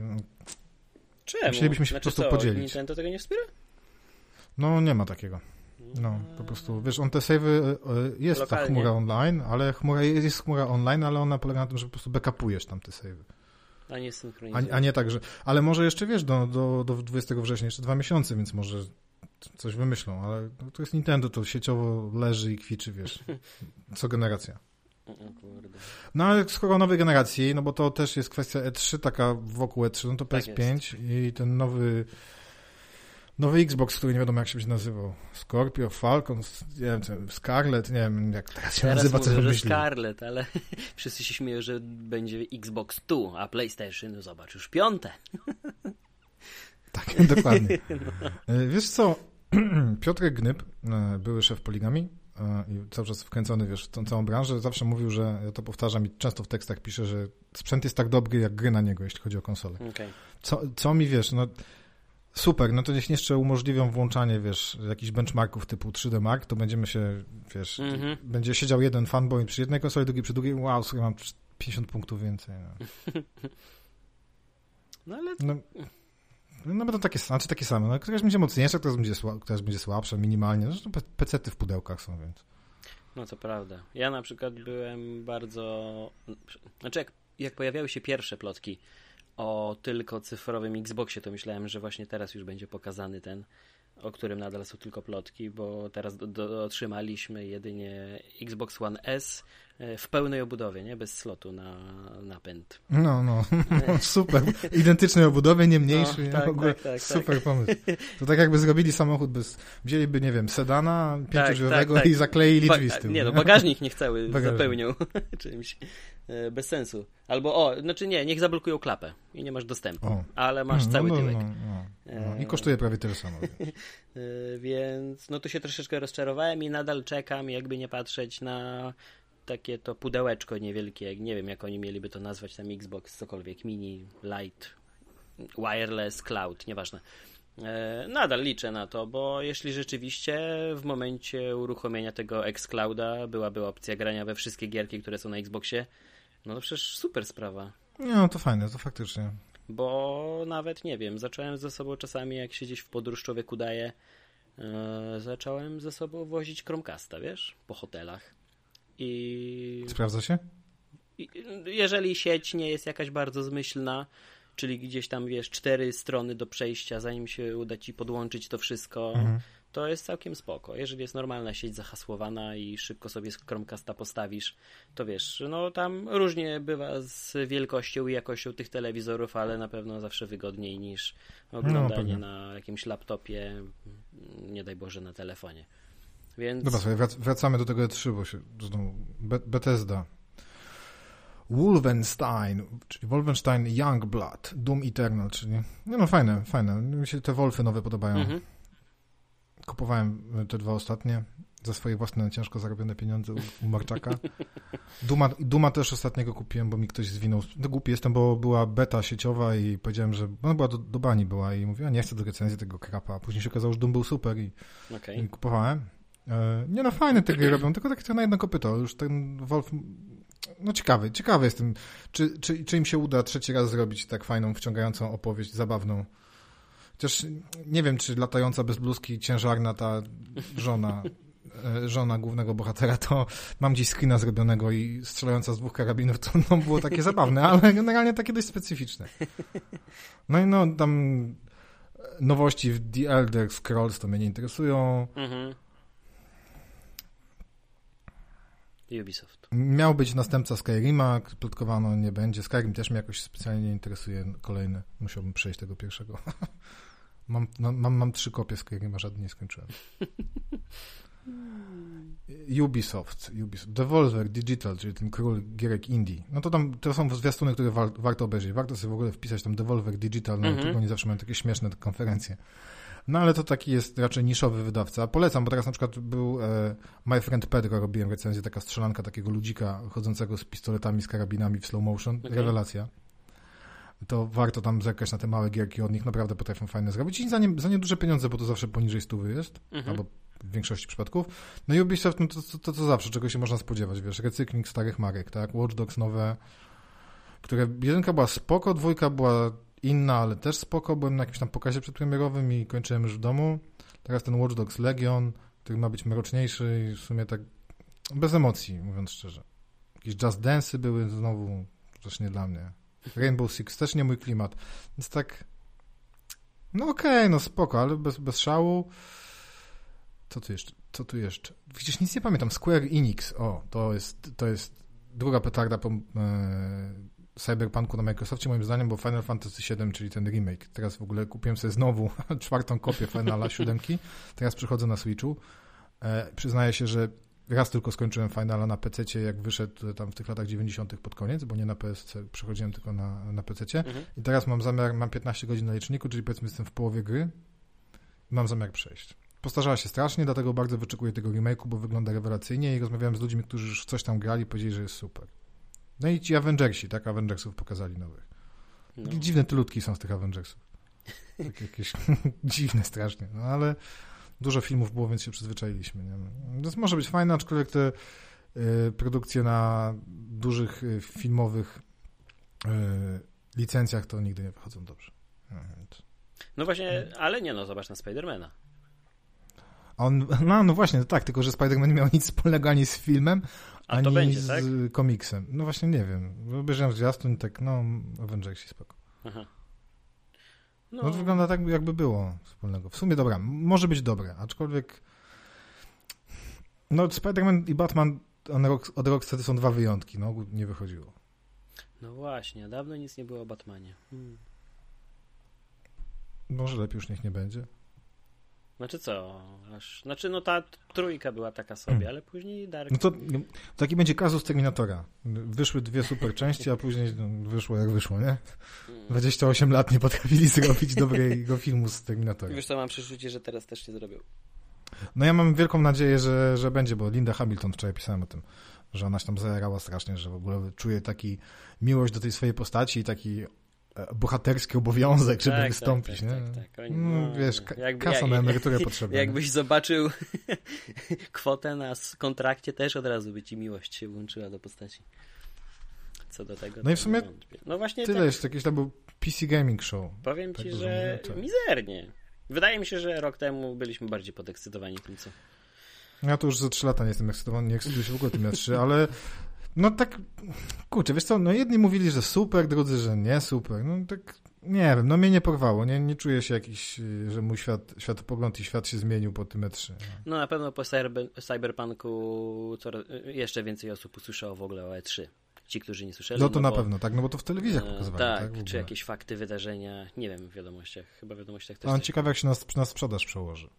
Czemu? Musielibyśmy się znaczy po prostu co, podzielić. Nintendo tego nie wspiera? No, nie ma takiego. No, po prostu, wiesz, on te save'y, jest Lokalnie. ta chmura online, ale chmura, jest chmura online, ale ona polega na tym, że po prostu backupujesz tam te save'y. A nie synchronizujesz. A, a, nie tak, że... Ale może jeszcze, wiesz, do, do, do 20 września jeszcze dwa miesiące, więc może coś wymyślą, ale to jest Nintendo, to sieciowo leży i kwiczy, wiesz, co generacja. No ale skoro nowej generacji, no bo to też jest kwestia E3, taka wokół E3, no to PS5 tak i ten nowy nowy Xbox, który nie wiadomo jak się będzie nazywał. Scorpio, Falcon, nie wiem, Scarlet, nie wiem jak teraz się teraz nazywa, mówię, że Scarlet, ale wszyscy się śmieją, że będzie Xbox 2, a PlayStation, no zobacz, już piąte. Tak, dokładnie. no. Wiesz co, Piotrek Gnyb, e, były szef Poligami, e, i cały czas wkręcony, wiesz, w tą całą branżę, zawsze mówił, że, ja to powtarzam i często w tekstach piszę, że sprzęt jest tak dobry jak gry na niego, jeśli chodzi o konsolę. Okay. Co, co mi, wiesz, no Super, no to niech jeszcze umożliwią włączanie, wiesz, jakichś benchmarków typu 3D Mark, to będziemy się, wiesz, mm -hmm. będzie siedział jeden fanboy przy jednej konsoli, drugi przy drugiej, wow, słuchaj, mam 50 punktów więcej. No, no ale... No, no będą takie, znaczy takie same, no ktoś będzie mocniejszy, ktoś będzie, sła, ktoś będzie słabszy, minimalnie, zresztą pecety w pudełkach są, więc... No to prawda. Ja na przykład byłem bardzo... Znaczy jak, jak pojawiały się pierwsze plotki, o tylko cyfrowym Xboxie, to myślałem, że właśnie teraz już będzie pokazany ten, o którym nadal są tylko plotki, bo teraz do, do, otrzymaliśmy jedynie Xbox One S w pełnej obudowie, nie? Bez slotu na napęd. No, no, super. Identycznej obudowie, nie mniejszy. No, tak, ogóle tak, tak, super tak. pomysł. To tak jakby zrobili samochód bez, wzięliby, nie wiem, sedana pięciodrzwiowego tak, tak, i zakleili drzwi z tyłu. Nie, no bagażnik niech cały zapełnił czymś. E, bez sensu. Albo o, znaczy nie, niech zablokują klapę i nie masz dostępu, o. ale masz mm, cały no, no, tyłek. No, no, no, I kosztuje prawie tyle samo. E, więc no tu się troszeczkę rozczarowałem i nadal czekam, jakby nie patrzeć na takie to pudełeczko niewielkie, nie wiem jak oni mieliby to nazwać, tam Xbox, cokolwiek, mini, light, wireless, cloud, nieważne. E, nadal liczę na to, bo jeśli rzeczywiście w momencie uruchomienia tego xClouda byłaby opcja grania we wszystkie gierki, które są na Xboxie, no to przecież super sprawa. No to fajne, to faktycznie. Bo nawet nie wiem, zacząłem ze sobą czasami, jak się gdzieś w podróż człowiek udaje, yy, zacząłem ze sobą wozić Chromecasta, wiesz, po hotelach. I... Sprawdza się? Jeżeli sieć nie jest jakaś bardzo zmyślna, czyli gdzieś tam, wiesz, cztery strony do przejścia, zanim się uda ci podłączyć to wszystko, mhm. to jest całkiem spoko. Jeżeli jest normalna sieć zahasłowana i szybko sobie z Chromecasta postawisz, to wiesz, no tam różnie bywa z wielkością i jakością tych telewizorów, ale na pewno zawsze wygodniej niż oglądanie no, na jakimś laptopie, nie daj Boże, na telefonie. Więc... Dobra, sobie wracamy do tego E3, bo się Bethesda Wolfenstein, czyli Wolfenstein Youngblood, Doom Eternal, czyli no, no fajne, fajne. Mi się te Wolfy nowe podobają. Mhm. Kupowałem te dwa ostatnie za swoje własne ciężko zarobione pieniądze u, u Marczaka. Duma, Duma też ostatniego kupiłem, bo mi ktoś zwinął. No głupi jestem, bo była beta sieciowa i powiedziałem, że no była do, do bani była i mówiła, nie chcę do recenzji tego krapa. Później się okazało, że Dum był super i, okay. i kupowałem. E, nie no, fajne te gry robią, tylko tak na jedno kopyto. Już ten Wolf no ciekawy, ciekawy jestem, czy, czy, czy im się uda trzeci raz zrobić tak fajną, wciągającą opowieść, zabawną. Chociaż nie wiem, czy latająca bez bluzki ciężarna ta żona, e, żona głównego bohatera, to mam gdzieś screena zrobionego i strzelająca z dwóch karabinów, to no, było takie zabawne, ale generalnie takie dość specyficzne. No i no, tam nowości w The Elder Scrolls to mnie nie interesują. Mhm. Ubisoft. Miał być następca Skyrima, plotkowano nie będzie. Skyrim też mnie jakoś specjalnie nie interesuje. Kolejny. Musiałbym przejść tego pierwszego. mam, no, mam, mam trzy kopie Skyrima, żadnej nie skończyłem. Ubisoft, Ubisoft, Devolver Digital, czyli ten król gierek indie. No to tam, to są zwiastuny, które wa warto obejrzeć. Warto sobie w ogóle wpisać tam Devolver Digital, no mm -hmm. oni zawsze mają takie śmieszne konferencje. No ale to taki jest raczej niszowy wydawca. Polecam, bo teraz na przykład był e, My Friend Pedro, robiłem recenzję, taka strzelanka takiego ludzika chodzącego z pistoletami, z karabinami w slow motion. Okay. Rewelacja. To warto tam zerkać na te małe gierki od nich, naprawdę potrafią fajne zrobić i za nie, za nie duże pieniądze, bo to zawsze poniżej stówy jest, mhm. albo w większości przypadków. No i Ubisoft, no to, to, to, to zawsze, czego się można spodziewać, wiesz, recykling starych marek, tak, Watch Dogs nowe, które, jedynka była spoko, dwójka była inna, ale też spoko. Byłem na jakimś tam pokazie przedpremierowym i kończyłem już w domu. Teraz ten Watch Dogs Legion, który ma być mroczniejszy i w sumie tak bez emocji, mówiąc szczerze. Jakieś Just Dance'y były znowu też nie dla mnie. Rainbow Six też nie mój klimat. Więc tak no okej, okay, no spoko, ale bez, bez szału. Co tu jeszcze? Co tu jeszcze? Widzisz, nic nie pamiętam. Square Enix. O, to jest, to jest druga petarda po, e, Cyberpunku na Microsoftie moim zdaniem, bo Final Fantasy VII, czyli ten remake. Teraz w ogóle kupiłem sobie znowu czwartą kopię Finala siódemki. Teraz przychodzę na Switchu. E, przyznaję się, że raz tylko skończyłem Finala na PC, jak wyszedł tam w tych latach 90. pod koniec, bo nie na PSC, przechodziłem tylko na, na PC. Mhm. I teraz mam zamiar, mam 15 godzin na liczniku, czyli powiedzmy jestem w połowie gry. Mam zamiar przejść. Postarzała się strasznie, dlatego bardzo wyczekuję tego remake'u, bo wygląda rewelacyjnie i rozmawiałem z ludźmi, którzy już coś tam grali, powiedzieli, że jest super. No i ci Avengersi, tak? Avengersów pokazali nowych. No. Dziwne tylutki są z tych Avengersów. Tak jakieś dziwne strasznie, no ale dużo filmów było, więc się przyzwyczailiśmy. Nie? Więc może być fajne, aczkolwiek te y, produkcje na dużych y, filmowych y, licencjach to nigdy nie wychodzą dobrze. No, no właśnie, ale nie no, zobacz na Spidermana. On, no, no właśnie, tak, tylko że Spider-Man nie miał nic wspólnego ani z filmem, a ani będzie, z tak? komiksem. No właśnie nie wiem. Obejrzałem zwiastun i tak, no, Avengersi spoko. Aha. No. no to wygląda tak, jakby było wspólnego. W sumie dobra, może być dobre, aczkolwiek no Spider-Man i Batman od Rocksteady są dwa wyjątki, no nie wychodziło. No właśnie, dawno nic nie było o Batmanie. Hmm. Może lepiej już niech nie będzie. Znaczy co? Aż, znaczy no ta trójka była taka sobie, hmm. ale później Dark... No to taki będzie kazus Terminatora. Wyszły dwie super części, a później no, wyszło jak wyszło, nie? 28 hmm. lat nie potrafili zrobić dobrego filmu z Terminatora. Wiesz to mam przeczucie, że teraz też nie zrobił. No ja mam wielką nadzieję, że, że będzie, bo Linda Hamilton, wczoraj pisałem o tym, że ona się tam zajarała strasznie, że w ogóle czuje taki miłość do tej swojej postaci i taki bohaterski obowiązek, żeby tak, tak wystąpić, tak, nie? Tak, tak, Oni, no, no, wiesz, jakby, kasa jak, na emeryturę potrzebna. Jakbyś zobaczył kwotę na kontrakcie, też od razu by ci miłość się włączyła do postaci. Co do tego. No i w sumie no właśnie tyle tak, jeszcze, jakiś tam był PC Gaming Show. Powiem tak ci, że mizernie. Wydaje mi się, że rok temu byliśmy bardziej podekscytowani tym, co Ja to już za 3 lata nie jestem ekscytowany, nie ekscytuję się w ogóle tym E3, ale no tak, kurczę, wiesz co, no jedni mówili, że super, drudzy, że nie super, no tak, nie wiem, no mnie nie porwało, nie, nie czuję się jakiś, że mój świat, światopogląd i świat się zmienił po tym E3. No, no na pewno po cyber, Cyberpunku coraz, jeszcze więcej osób usłyszało w ogóle o E3 ci, którzy nie słyszeli. No to no na bo, pewno, tak, no bo to w telewizjach pokazywali, tak, tak? czy jakieś fakty, wydarzenia, nie wiem, w wiadomościach, chyba w wiadomościach też. A on ciekawe, jak się na, na sprzedaż przełoży.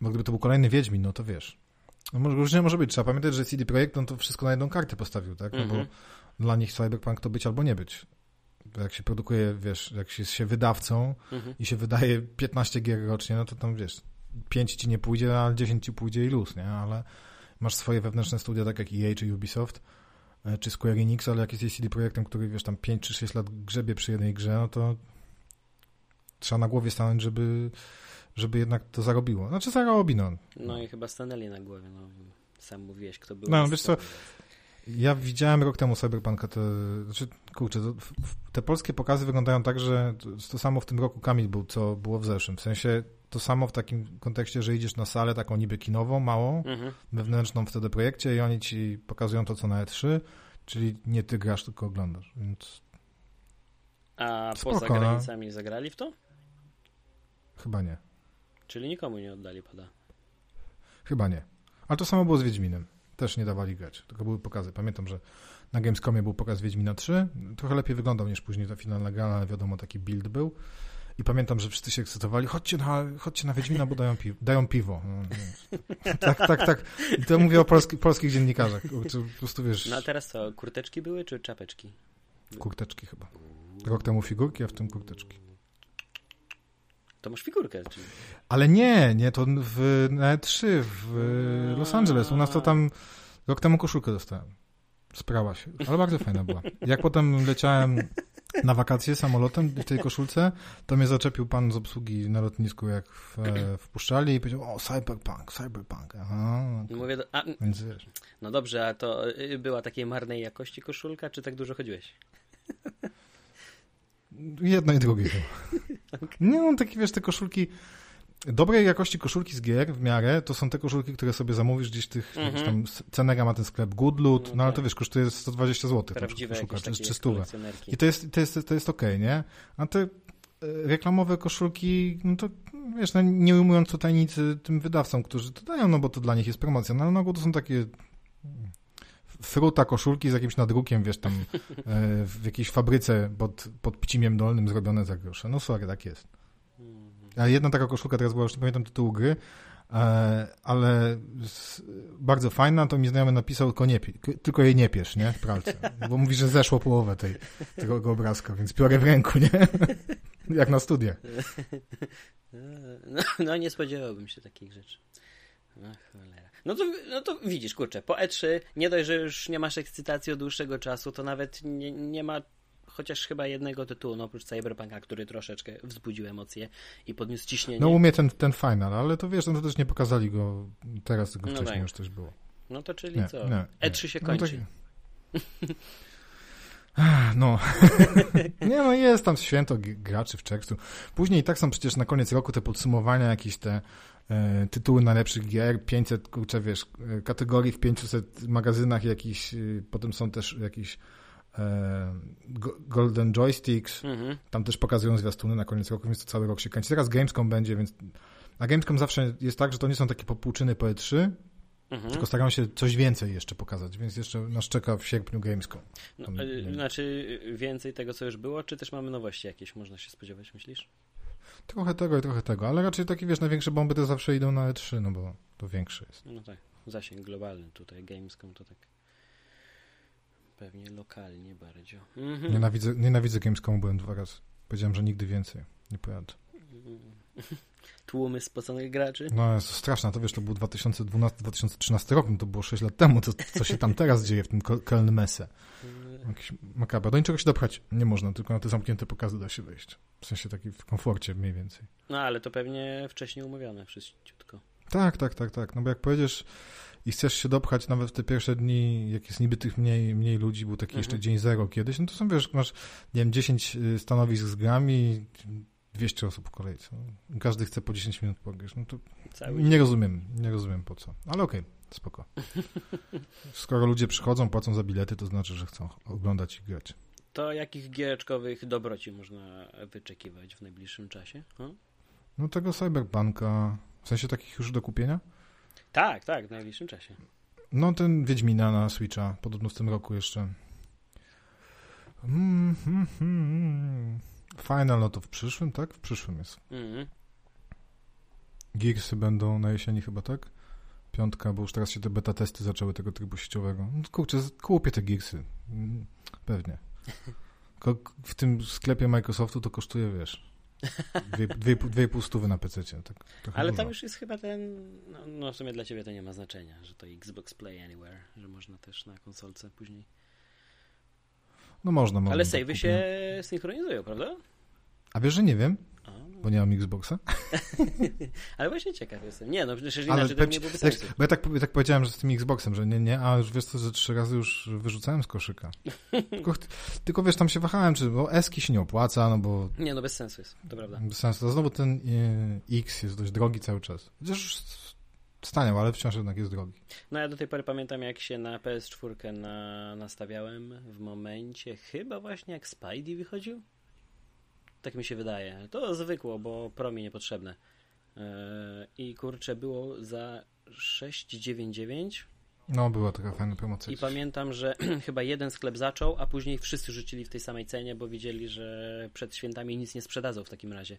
Bo gdyby to był kolejny Wiedźmin, no to wiesz. No może, różnie może być. Trzeba pamiętać, że CD Projekt on to wszystko na jedną kartę postawił, tak? No Mhm. bo dla nich Cyberpunk to być albo nie być. Jak się produkuje, wiesz, jak się jest się wydawcą Mhm. i się wydaje 15 gier rocznie, no to tam, wiesz, 5 ci nie pójdzie, a 10 ci pójdzie i luz, nie? Ale masz swoje wewnętrzne studia, tak jak EA czy Ubisoft, e, czy Square Enix, ale jak jesteś CD Projektem, który, wiesz, tam 5 czy 6 lat grzebie przy jednej grze, no to trzeba na głowie stanąć, żeby, żeby jednak to zarobiło. Znaczy zarobi, no. No i chyba stanęli na głowie, no. Sam mówiłeś, kto był. No, wiesz co, Ja widziałem rok temu Cyberpunka, te, znaczy, kurczę, to, w- w- te polskie pokazy wyglądają tak, że to, to samo w tym roku Kamil był, co było w zeszłym. W sensie to samo w takim kontekście, że idziesz na salę taką niby kinową, małą, Mhm. wewnętrzną wtedy projekcie i oni ci pokazują to, co na E3, czyli nie ty grasz, tylko oglądasz, więc A Spoko, poza no. granicami zagrali w to? chyba nie. Czyli nikomu nie oddali pada. Chyba nie. Ale to samo było z Wiedźminem. Też nie dawali grać, tylko były pokazy. Pamiętam, że na Gamescomie był pokaz Wiedźmina 3. Trochę lepiej wyglądał niż później ta finalna gra, ale wiadomo, taki build był. I pamiętam, że wszyscy się ekscytowali, chodźcie na, chodźcie na Wiedźmina, bo dają, pi dają piwo. No, nie. tak, tak, tak. I to mówię o polski, polskich dziennikarzach. Po prostu wiesz, No a teraz co, kurteczki były czy czapeczki? kurteczki chyba. Rok temu figurki, a w tym kurteczki. To masz figurkę, czyli... Ale nie, nie, to w, na E3 w Los Angeles. U nas to tam rok temu koszulkę dostałem. Sprała się, ale bardzo fajna była. Jak potem leciałem na wakacje samolotem w tej koszulce, to mnie zaczepił pan z obsługi na lotnisku, jak w, e, wpuszczali i powiedział, o, cyberpunk, cyberpunk. Aha, No Mówię, do... a, więc wiesz. no dobrze, a to y, była takiej marnej jakości koszulka, czy tak dużo chodziłeś? Jedno i drugie chyba. Nie, no takie, wiesz, te koszulki, dobrej jakości koszulki z gier w miarę, to są te koszulki, które sobie zamówisz gdzieś tych, Mhm. gdzieś tam Cenega ma ten sklep Goodloot, No ale to wiesz, kosztuje 120 zł Prawdziwe koszulka, czy, takie czy stówę. kolekcjonerki. I to jest, to jest, to jest okej, nie? A te e, reklamowe koszulki, no to wiesz, no, nie ujmując tutaj nic e, tym wydawcom, którzy to dają, no bo to dla nich jest promocja, no ale na ogół to są takie mm, fruta koszulki z jakimś nadrukiem, wiesz, tam e, w jakiejś fabryce pod, pod Pcimiem Dolnym zrobione za grosze. No sorry, tak jest. A jedna taka koszulka, teraz była, już nie pamiętam tytułu gry, e, ale bardzo fajna, to mi znajomy napisał, tylko, nie, tylko jej nie piesz, nie, w pralce. Bo mówi, że zeszło połowę tej, tego, tego obrazka, więc biorę w ręku, nie? Jak na studiach. No, no nie spodziewałbym się takich rzeczy. Ach, cholera. No to, no to widzisz, kurczę, po E3 nie dość, że już nie masz ekscytacji od dłuższego czasu, to nawet nie, nie ma chociaż chyba jednego tytułu, no oprócz Cyberpunka, który troszeczkę wzbudził emocje i podniósł ciśnienie. No u mnie ten, ten final, ale to wiesz, no to też nie pokazali go teraz, tylko No wcześniej tak. już coś było. No to czyli Nie, co? nie, nie. E3 się No kończy. tak- No. nie no, jest tam święto graczy w czerwcu. Później i tak są przecież na koniec roku te podsumowania, jakieś te tytuły najlepszych gier, 500, kurczę, wiesz, e, kategorii w 500 magazynach jakiś, e, potem są też jakieś e, go- Golden Joysticks, Mhm. tam też pokazują zwiastuny na koniec roku, więc to cały rok się kręci. Teraz Gamescom będzie, więc a Gamescom zawsze jest tak, że to nie są takie popłuczyny po E3, Mhm. tylko starają się coś więcej jeszcze pokazać, więc jeszcze nas czeka w sierpniu Gamescom. No, Tam, e, znaczy więcej tego, co już było, czy też mamy nowości jakieś, można się spodziewać, myślisz? Trochę tego i trochę tego, ale raczej takie, wiesz, największe bomby to zawsze idą na E3, no bo to większe jest. No tak, zasięg globalny tutaj, Gamescom to tak pewnie lokalnie bardziej. Mhm. Nienawidzę, nienawidzę Gamescomu, byłem dwa razy. Powiedziałem, że nigdy więcej. Nie pojadę. Tłumy spoconych graczy. No jest straszne, to wiesz, to był 2012-2013 rok, no to było 6 lat temu, to co się tam teraz dzieje w tym Köln Messe. Jakiś makabra. Do niczego się dopchać nie można, tylko na te zamknięte pokazy da się wejść. W sensie taki w komforcie mniej więcej. No ale to pewnie wcześniej umówione wszystko. Tak, tak, tak, tak. No bo jak pojedziesz i chcesz się dopchać nawet w te pierwsze dni, jak jest niby tych mniej, mniej ludzi, był taki Mhm. jeszcze dzień zero kiedyś, no to są, wiesz, masz, nie wiem, 10 y, stanowisk z grami, 200 osób w kolejce. Każdy chce po 10 minut pograć. No to Cały nie rozumiem, nie rozumiem po co. Ale okej, okay, spoko. Skoro ludzie przychodzą, płacą za bilety, to znaczy, że chcą oglądać i grać. To jakich giereczkowych dobroci można wyczekiwać w najbliższym czasie? Hmm? No tego Cyberpunka, w sensie takich już do kupienia? Tak, tak, w najbliższym czasie. No ten Wiedźmina na Switcha, podobno w tym roku jeszcze. Mm, mm, mm. Final, no to w przyszłym, tak? W przyszłym jest. Mm. Gearsy będą na jesieni chyba, tak? Piątka, bo już teraz się te beta testy zaczęły tego trybu sieciowego. No kurczę, kupię te Gearsy. Mm, pewnie. W tym sklepie Microsoftu to kosztuje, wiesz, dwie, dwie, dwie pół stówy na PC. Tak, Ale tam już jest chyba ten, no, no, w sumie dla ciebie to nie ma znaczenia, że to Xbox Play Anywhere, że można też na konsolce później. No można, można. Ale savey się synchronizują, prawda? A wiesz, że nie wiem? Bo nie mam Xboxa. Ale właśnie ciekaw jestem. Nie, no przecież inaczej Ale to nie byłoby sensu. Bo ja tak, ja tak powiedziałem, że z tym Xboxem, że nie, nie, a już wiesz co, że trzy razy już wyrzucałem z koszyka. tylko, tylko wiesz, tam się wahałem, czy bo Eski się nie opłaca, no bo... Nie, no bez sensu jest, to prawda. Bez sensu. To znowu ten e, X jest dość drogi cały czas. Chociaż staniał, ale wciąż jednak jest drogi. No ja do tej pory pamiętam, jak się na PS4 na, nastawiałem w momencie, chyba właśnie jak Spidey wychodził. Tak mi się wydaje. To zwykło, bo promi niepotrzebne. Yy, I kurczę, było za 6,99. No, była taka fajna promocja. I pamiętam, że chyba jeden sklep zaczął, a później wszyscy rzucili w tej samej cenie, bo widzieli, że przed świętami nic nie sprzedadzą w takim razie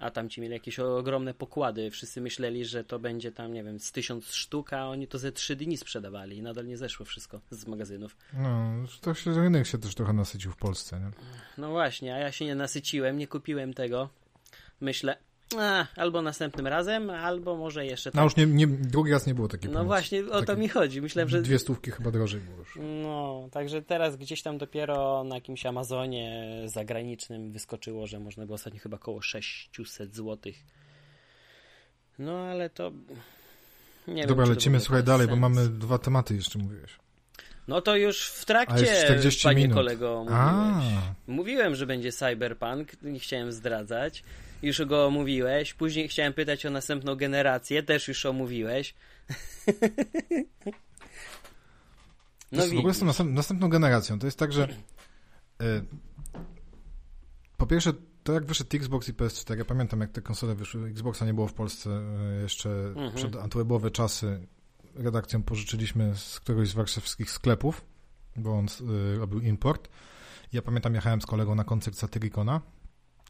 a tam ci mieli jakieś ogromne pokłady. Wszyscy myśleli, że to będzie tam, nie wiem, z tysiąc sztuk, a oni to ze trzy dni sprzedawali i nadal nie zeszło wszystko z magazynów. No, to się rynek się też trochę nasycił w Polsce, nie? No właśnie, a ja się nie nasyciłem, nie kupiłem tego. Myślę, a, albo następnym razem, albo może jeszcze tak. No już nie, nie, drugi raz nie było takiej No właśnie, o to mi chodzi. Myślałem, że... Dwie stówki chyba drożej było już. No, także teraz gdzieś tam dopiero na jakimś Amazonie zagranicznym wyskoczyło, że można było ostatnio chyba około 600 zł. No, ale to... Nie Dobra, wiem, lecimy, słuchaj, dalej, sens. bo mamy dwa tematy jeszcze, mówiłeś. No to już w trakcie, panie minut. kolego, mówiłeś. A. Mówiłem, że będzie cyberpunk, nie chciałem zdradzać już go omówiłeś. Później chciałem pytać o następną generację, też już omówiłeś. no w ogóle z tą następną generacją, to jest tak, że y, po pierwsze, to jak wyszedł Xbox i PS4, ja pamiętam jak te konsole wyszły, Xboxa nie było w Polsce y, jeszcze mhm. przed antywebowe czasy. Redakcją pożyczyliśmy z któregoś z warszawskich sklepów, bo on y, robił import. Ja pamiętam, jechałem z kolegą na koncert Satyricona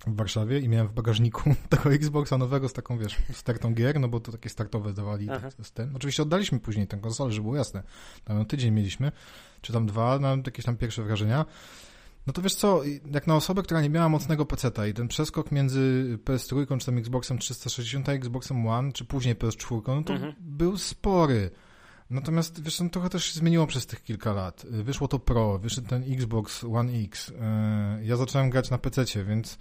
w Warszawie i miałem w bagażniku tego Xboxa nowego z taką, wiesz, stertą gier, no bo to takie startowe dawali. Tak, ten. Oczywiście oddaliśmy później tę konsolę, żeby było jasne. Tam tydzień mieliśmy, czy tam dwa, no jakieś tam pierwsze wrażenia. No to wiesz co, jak na osobę, która nie miała mocnego peceta i ten przeskok między PS3 czy tam Xboxem 360 a Xboxem One, czy później PS4, no to mhm. był spory. Natomiast wiesz, no, trochę też się zmieniło przez tych kilka lat. Wyszło to Pro, wyszedł ten Xbox One X. E, ja zacząłem grać na PC, więc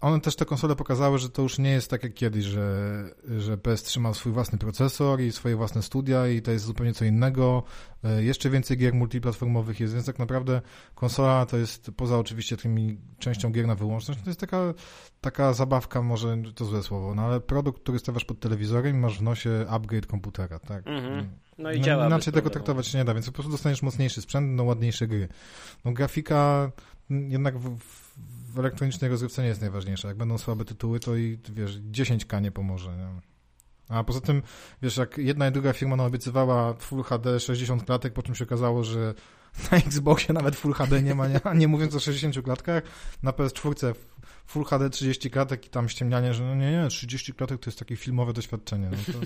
one też te konsole pokazały, że to już nie jest tak jak kiedyś, że, że PS3 ma swój własny procesor i swoje własne studia i to jest zupełnie co innego. E, jeszcze więcej gier multiplatformowych jest, więc tak naprawdę konsola to jest, poza oczywiście tymi częścią gier na wyłączność, to jest taka, taka zabawka, może to złe słowo, no ale produkt, który stawiasz pod telewizorem i masz w nosie upgrade komputera, tak. Mhm. Mm. No i no, działa. Inaczej tego traktować się nie da, więc po prostu dostaniesz mocniejszy sprzęt, no ładniejsze gry. No grafika jednak w, w elektronicznej rozgrywce nie jest najważniejsza. Jak będą słabe tytuły, to i wiesz, 10k nie pomoże. Nie? A poza tym, wiesz, jak jedna i druga firma obiecywała Full HD 60 klatek, po czym się okazało, że na Xboxie nawet Full HD nie ma, nie, nie mówiąc o 60 klatkach, na PS4 Full HD 30 klatek i tam ściemnianie, że no nie, nie, 30 klatek to jest takie filmowe doświadczenie. No to,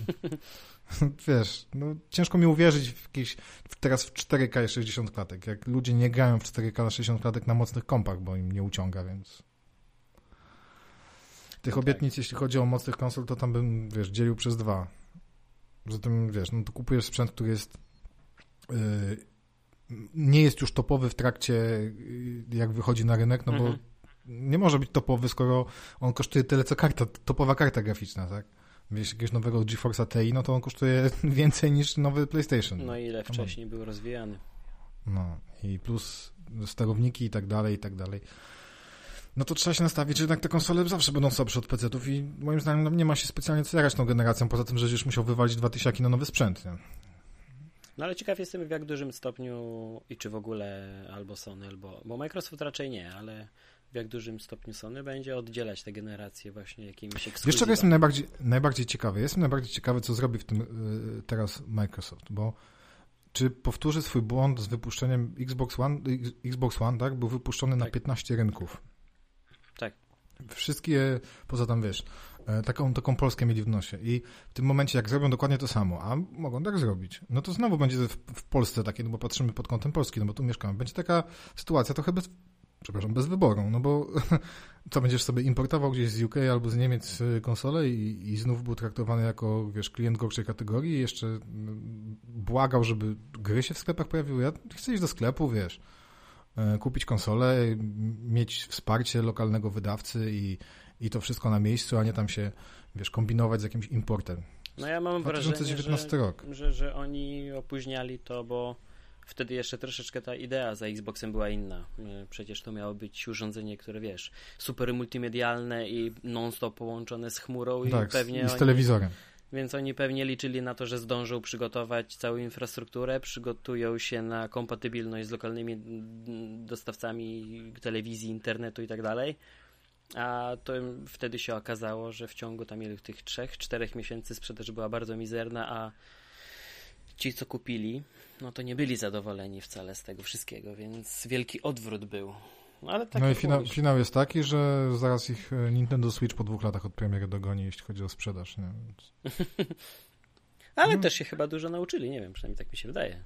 wiesz, no ciężko mi uwierzyć w jakieś, teraz w 4K i 60 klatek, jak ludzie nie grają w 4K na 60 klatek na mocnych kompach, bo im nie uciąga, więc... Tych no obietnic, tak. jeśli chodzi o mocnych konsol, to tam bym, wiesz, dzielił przez dwa. Zatem, wiesz, no to kupujesz sprzęt, który jest yy, nie jest już topowy w trakcie, yy, jak wychodzi na rynek, no bo mhm. nie może być topowy, skoro on kosztuje tyle, co karta, topowa karta graficzna, tak? Wiesz, jakiegoś nowego GeForce'a TI, no to on kosztuje więcej niż nowy PlayStation. No i ile wcześniej był rozwijany. No i plus sterowniki i tak dalej, i tak dalej. no to trzeba się nastawić, że jednak te konsole zawsze będą słabsze od PC-ów i moim zdaniem no, nie ma się specjalnie co jarać tą generacją, poza tym, że już musiał wywalić dwa tysiaki na nowy sprzęt. Nie? No ale ciekaw jestem w jak dużym stopniu i czy w ogóle albo Sony, albo, bo Microsoft raczej nie, ale w jak dużym stopniu Sony będzie oddzielać te generacje właśnie jakimiś ekskluzywami. Wiesz czego jestem najbardziej, najbardziej ciekawy? Jestem najbardziej ciekawy, co zrobi w tym y, teraz Microsoft, bo czy powtórzy swój błąd z wypuszczeniem Xbox One, Xbox One, tak? Był wypuszczony tak. na 15 rynków. Tak. Wszystkie, poza tam wiesz, taką, taką Polskę mieli w nosie. I w tym momencie, jak zrobią dokładnie to samo, a mogą tak zrobić, no to znowu będzie w, w Polsce takie, no bo patrzymy pod kątem Polski, no bo tu mieszkamy. Będzie taka sytuacja trochę bez, przepraszam, bez wyboru, no bo co będziesz sobie importował gdzieś z UK albo z Niemiec y, konsolę i, i znów był traktowany jako, wiesz, klient gorszej kategorii i jeszcze mm, błagał, żeby gry się w sklepach pojawiły. Ja chcę iść do sklepu, wiesz, e, kupić konsolę, mieć wsparcie lokalnego wydawcy i, i to wszystko na miejscu, a nie tam się, wiesz, kombinować z jakimś importem. No ja mam 2019 wrażenie, że, rok. Że, że oni opóźniali to, bo wtedy jeszcze troszeczkę ta idea za Xboxem była inna. E, przecież to miało być urządzenie, które wiesz, super multimedialne i non-stop połączone z chmurą tak, i pewnie. I z oni, telewizorem. Więc oni pewnie liczyli na to, że zdążą przygotować całą infrastrukturę, przygotują się na kompatybilność z lokalnymi dostawcami telewizji, internetu i tak dalej. A to wtedy się okazało, że w ciągu tam tych trzech, czterech miesięcy sprzedaż była bardzo mizerna, a ci, co kupili, no to nie byli zadowoleni wcale z tego wszystkiego, więc wielki odwrót był. No, tak no i finał, finał, jest taki, że zaraz ich e, Nintendo Switch po dwóch latach od premiery dogoni, jeśli chodzi o sprzedaż. Nie? Więc... ale no. też się chyba dużo nauczyli, nie wiem, przynajmniej tak mi się wydaje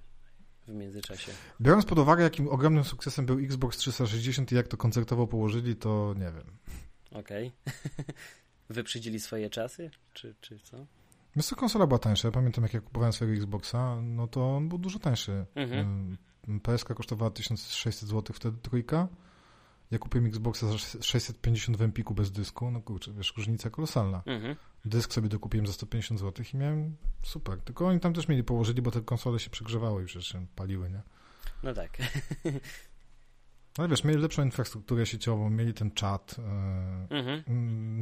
w międzyczasie. Biorąc pod uwagę, jakim ogromnym sukcesem był Xbox 360 i jak to koncertowo położyli, to nie wiem. Okej. Okay. Wyprzedzili swoje czasy, czy, czy co? Wiesz co, konsola była tańsza. Ja pamiętam, jak ja kupowałem swojego Xboxa, no to on był dużo tańszy. Mhm. PSK kosztowała 1600 zł wtedy trójka. Ja kupiłem Xboxa za 650 w Empiku bez dysku. No kurczę, wiesz, różnica kolosalna. Mhm. Dysk sobie dokupiłem za 150 zł i miałem super. Tylko oni tam też mieli położyli, bo te konsole się przegrzewały i przecież paliły, nie? No tak. Ale wiesz, mieli lepszą infrastrukturę sieciową, mieli ten czat. E, mhm.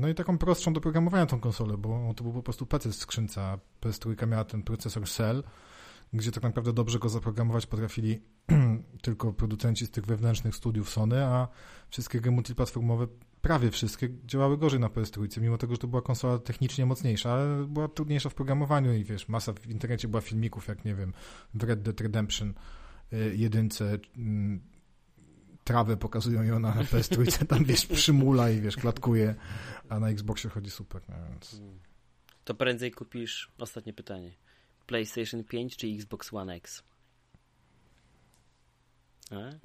No i taką prostszą do programowania tą konsolę, bo to był po prostu PC z skrzynca. PS3 miała ten procesor Cell, gdzie tak naprawdę dobrze go zaprogramować potrafili tylko producenci z tych wewnętrznych studiów Sony, a wszystkie gry multiplatformowe, prawie wszystkie, działały gorzej na PS3, mimo tego, że to była konsola technicznie mocniejsza, ale była trudniejsza w programowaniu i wiesz, masa w internecie była filmików, jak nie wiem, w Red Dead Redemption y, jedynce, trawę pokazują ją na PS3, tam wiesz, przymula i wiesz, klatkuje, a na Xboxie chodzi super, no więc... To prędzej kupisz, ostatnie pytanie, PlayStation 5 czy Xbox One X?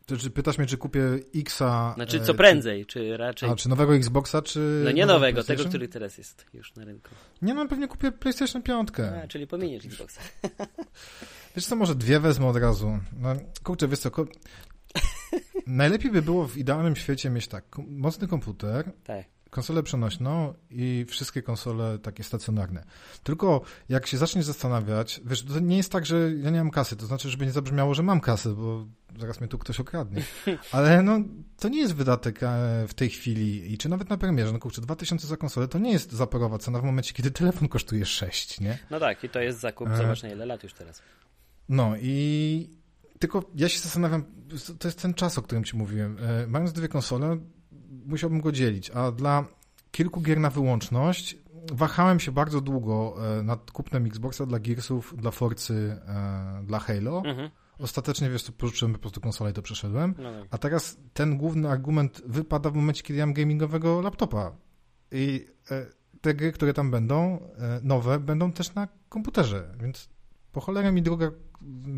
To, czy pytasz mnie, czy kupię Xa... Znaczy, co prędzej, czy raczej... A, czy nowego Xboxa, czy... No nie nowego, tego, który teraz jest już na rynku. Nie, no pewnie kupię PlayStation 5. A, czyli pominiesz Xboxa. Wiesz co, może dwie wezmę od razu. No, kurczę, wiesz co, Najlepiej by było w idealnym świecie mieć tak, mocny komputer, tak. Konsolę przenośną i wszystkie konsole takie stacjonarne. Tylko jak się zaczniesz zastanawiać, wiesz, to nie jest tak, że ja nie mam kasy, to znaczy, żeby nie zabrzmiało, że mam kasę, bo zaraz mnie tu ktoś okradnie. Ale no, to nie jest wydatek e, w tej chwili i czy nawet na premierze, no kurczę, 2000 za konsolę to nie jest zaporowa cena w momencie, kiedy telefon kosztuje 6, nie? No tak, i to jest zakup, e... zobacz na ile lat już teraz. No i tylko ja się zastanawiam, to jest ten czas, o którym ci mówiłem. E, mając dwie konsole, musiałbym go dzielić, a dla kilku gier na wyłączność wahałem się bardzo długo e, nad kupnem Xboxa dla Gearsów, dla Forcy, e, dla Halo. Mhm. Ostatecznie, wiesz, to porzuciłem po prostu konsolę i to przeszedłem. No tak. A teraz ten główny argument wypada w momencie, kiedy ja mam gamingowego laptopa. I te gry, które tam będą, nowe, będą też na komputerze, więc po cholerę mi druga,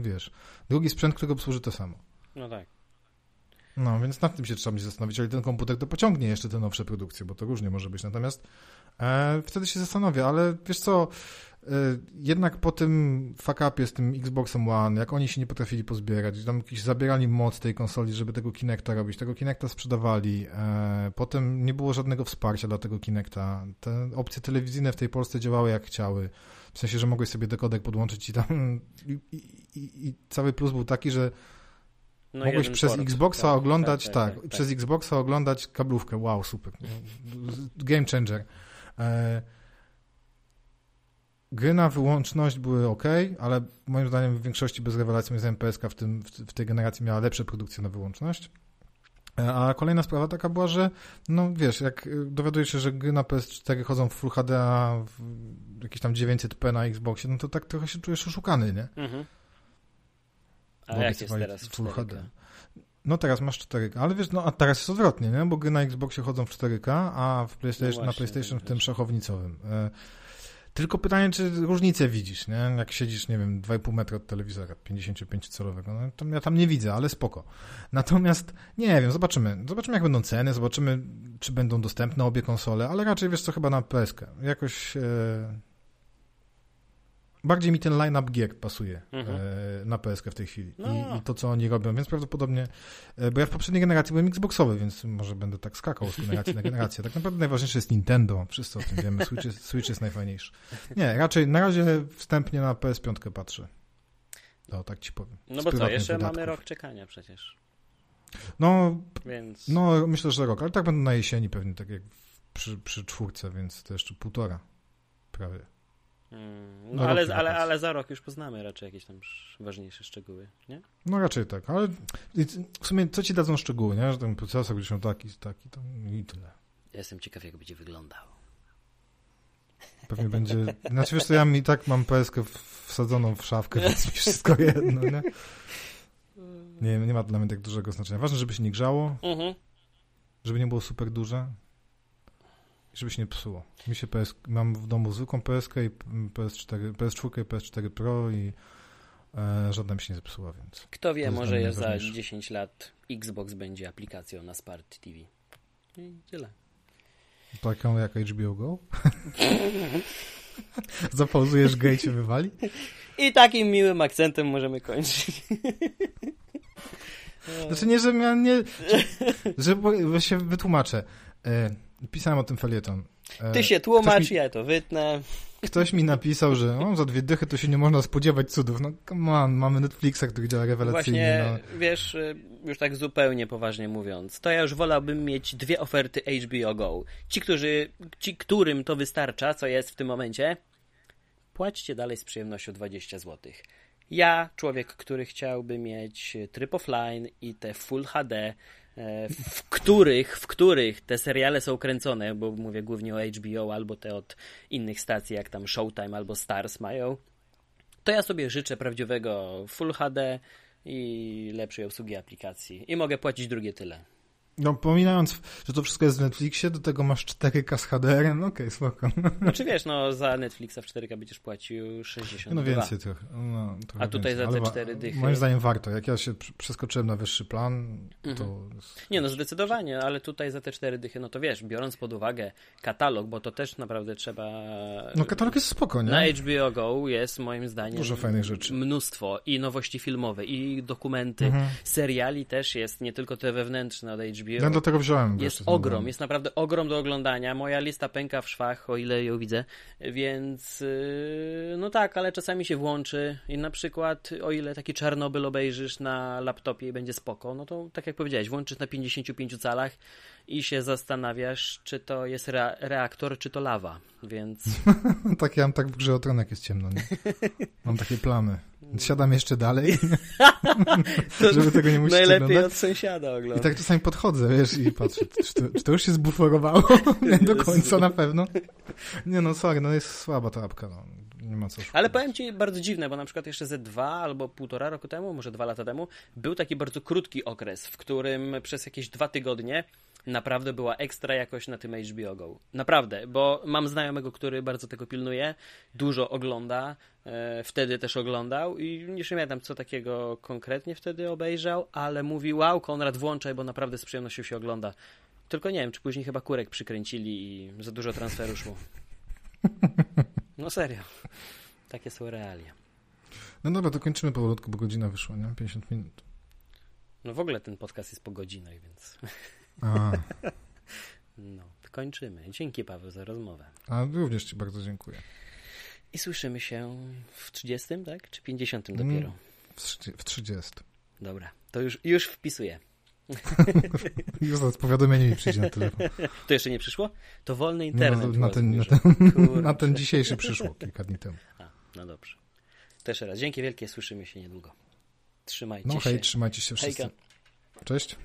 wiesz, drugi sprzęt, który obsłuży to samo. No tak. No, więc nad tym się trzeba mi zastanowić, ale ten komputer to pociągnie jeszcze te nowsze produkcje, bo to różnie może być. Natomiast e, wtedy się zastanowię, ale wiesz co, e, jednak po tym fuck upie z tym Xboxem One, jak oni się nie potrafili pozbierać, tam jakiś zabierali moc tej konsoli, żeby tego Kinecta robić, tego Kinecta sprzedawali, e, potem nie było żadnego wsparcia dla tego Kinecta, te opcje telewizyjne w tej Polsce działały jak chciały, w sensie, że mogłeś sobie dekodek podłączyć i tam i, i, i cały plus był taki, że No Mogłeś przez port, Xboxa tak, oglądać, tak, tak, tak, tak, przez Xboxa oglądać kablówkę. Wow, super. Game changer. E, gry na wyłączność były ok, ale moim zdaniem w większości bez rewelacji, moim zdaniem PSK w, tym, w, w tej generacji miała lepsze produkcje na wyłączność. E, a kolejna sprawa taka była, że no wiesz, jak y, dowiadujesz się, że gry na PS4 chodzą w Full HD, a jakieś tam 900p na Xboxie, no to tak trochę się czujesz oszukany, nie? Mhm. A jak jest teraz Full 4K? HD. No teraz masz 4K, ale wiesz, no a teraz jest odwrotnie, nie? Bo gry na Xboxie chodzą w 4K, a w PlayStation, no właśnie, na PlayStation w tym szachownicowym. E, tylko pytanie, czy różnicę widzisz, nie? Jak siedzisz, nie wiem, 2,5 metra od telewizora 55-calowego, no to ja tam nie widzę, ale spoko. Natomiast, nie wiem, zobaczymy. Zobaczymy, jak będą ceny, zobaczymy, czy będą dostępne obie konsole, ale raczej, wiesz co, chyba na PSK. Jakoś... E bardziej mi ten line-up gier pasuje mhm. e, na PSK w tej chwili no. I, I, to, co oni robią, więc prawdopodobnie, e, bo ja w poprzedniej generacji byłem Xboxowy, więc może będę tak skakał z generacji na generację. Tak naprawdę najważniejsze jest Nintendo, wszyscy o tym wiemy, Switch jest, Switch jest najfajniejszy. Nie, raczej na razie wstępnie na PS5 patrzę. To tak ci powiem. No bo co, jeszcze wydatków. mamy rok czekania przecież. No, więc... no myślę, że rok, ale tak będą na jesieni pewnie, tak jak przy, przy czwórce, więc to jeszcze półtora prawie. Hmm, no, ale, ale, ale za rok już poznamy raczej jakieś tam ważniejsze szczegóły, nie? No raczej tak, ale w sumie co ci dadzą szczegóły, nie? Że ten procesor gdzieś miał taki, taki, to i tyle. Ja jestem ciekaw, jak będzie wyglądał. Pewnie będzie... Znaczy wiesz, to ja i tak mam PSK wsadzoną w szafkę, więc mi wszystko jedno, nie? Nie, nie ma dla mnie tak dużego znaczenia. Ważne, żeby się nie grzało, mhm. żeby nie było super duże żeby się nie psuło. Mi się PS, mam w domu zwykłą PSK i PS4, PS4 i PS4 Pro i e, żadna mi się nie zepsuła, więc... Kto wie, może za 10 lat Xbox będzie aplikacją na Smart TV. I tyle. Taką jak HBO Go? Zapauzujesz gej się wywali? I takim miłym akcentem możemy kończyć. Znaczy nie, że ja nie... Że, że się wytłumaczę. E, Pisałem o tym felieton. E, Ty się tłumacz, mi, ja to wytnę. Ktoś mi napisał, że no, za dwie dychy to się nie można spodziewać cudów. No on, mamy Netflixa, który działa rewelacyjnie. Właśnie, no. wiesz, y, już tak zupełnie poważnie mówiąc, to ja już wolałbym mieć dwie oferty HBO Go. Ci, którzy, ci, którym to wystarcza, co jest w tym momencie, płaćcie dalej z przyjemnością 20 zł. Ja, człowiek, który chciałby mieć tryb offline i te Full HD, w których, w których te seriale są kręcone, bo mówię głównie o HBO albo te od innych stacji, jak tam Showtime albo Stars mają, to ja sobie życzę prawdziwego Full HD i lepszej obsługi aplikacji. I mogę płacić drugie tyle. No, pominając, że to wszystko jest w Netflixie, do tego masz 4K z HDR-em, no okej, okay, spoko. Znaczy wiesz, no za Netflixa w 4K będziesz płacił 60 No więcej trochę. No, trochę A tutaj więcej. za te 4 dychy. Moim zdaniem warto. Jak ja się przeskoczyłem na wyższy plan, to... Mhm. Nie, no zdecydowanie, ale tutaj za te 4 dychy, no to wiesz, biorąc pod uwagę katalog, bo to też naprawdę trzeba... No katalog jest spoko, nie? Na HBO Go jest moim zdaniem Dużo fajnych rzeczy. Mnóstwo i nowości filmowe, i dokumenty, mhm. seriali też jest, nie tylko te wewnętrzne od HBO HBO. Ja do tego wziąłem. Jest ogrom, jest naprawdę ogrom do oglądania. Moja lista pęka w szwach, o ile ją widzę, więc yy, no tak, ale czasami się włączy i na przykład o ile taki Czarnobyl obejrzysz na laptopie i będzie spoko, no to tak jak powiedziałeś, włączysz na 55 calach i się zastanawiasz, czy to jest re reaktor, czy to lawa, więc... tak, ja mam tak w grze o jest ciemno, nie? Mam takie plamy. Siadam jeszcze dalej, żeby tego nie musieć Najlepiej oglądać. od sąsiada oglądać. I tak czasami podchodzę, wiesz, i patrzę, czy to, czy to już się zbuforowało? nie do końca na pewno. Nie no, sorry, no jest słaba ta apka, no. Nie ma co Ale powiem ci bardzo dziwne, bo na przykład jeszcze ze dwa albo półtora roku temu, może dwa lata temu, był taki bardzo krótki okres, w którym przez jakieś dwa tygodnie naprawdę była ekstra jakość na tym HBO Go. Naprawdę, bo mam znajomego, który bardzo tego pilnuje, dużo ogląda, e, wtedy też oglądał i nie pamiętam, co takiego konkretnie wtedy obejrzał, ale mówi, wow, Konrad, włączaj, bo naprawdę z przyjemnością się ogląda. Tylko nie wiem, czy później chyba kurek przykręcili i za dużo transferu szło. No serio. Takie są realia. No dobra, to kończymy powolutku, bo godzina wyszła, nie? 50 minut. No w ogóle ten podcast jest po godzinach, więc... No, kończymy. Dzięki Paweł za rozmowę. A również Ci bardzo dziękuję. I słyszymy się w 30, tak? Czy 50 dopiero? W 30. Dobra, to już, już wpisuję. Już z powiadomienie mi przyjdzie na telefon. To jeszcze nie przyszło? To wolny internet. No, na, ten, na, ten, na ten dzisiejszy przyszło kilka dni temu. A, no dobrze. To jeszcze raz. Dzięki wielkie, słyszymy się niedługo. Trzymajcie no, się. No hej, trzymajcie się wszyscy. Hejka. Cześć.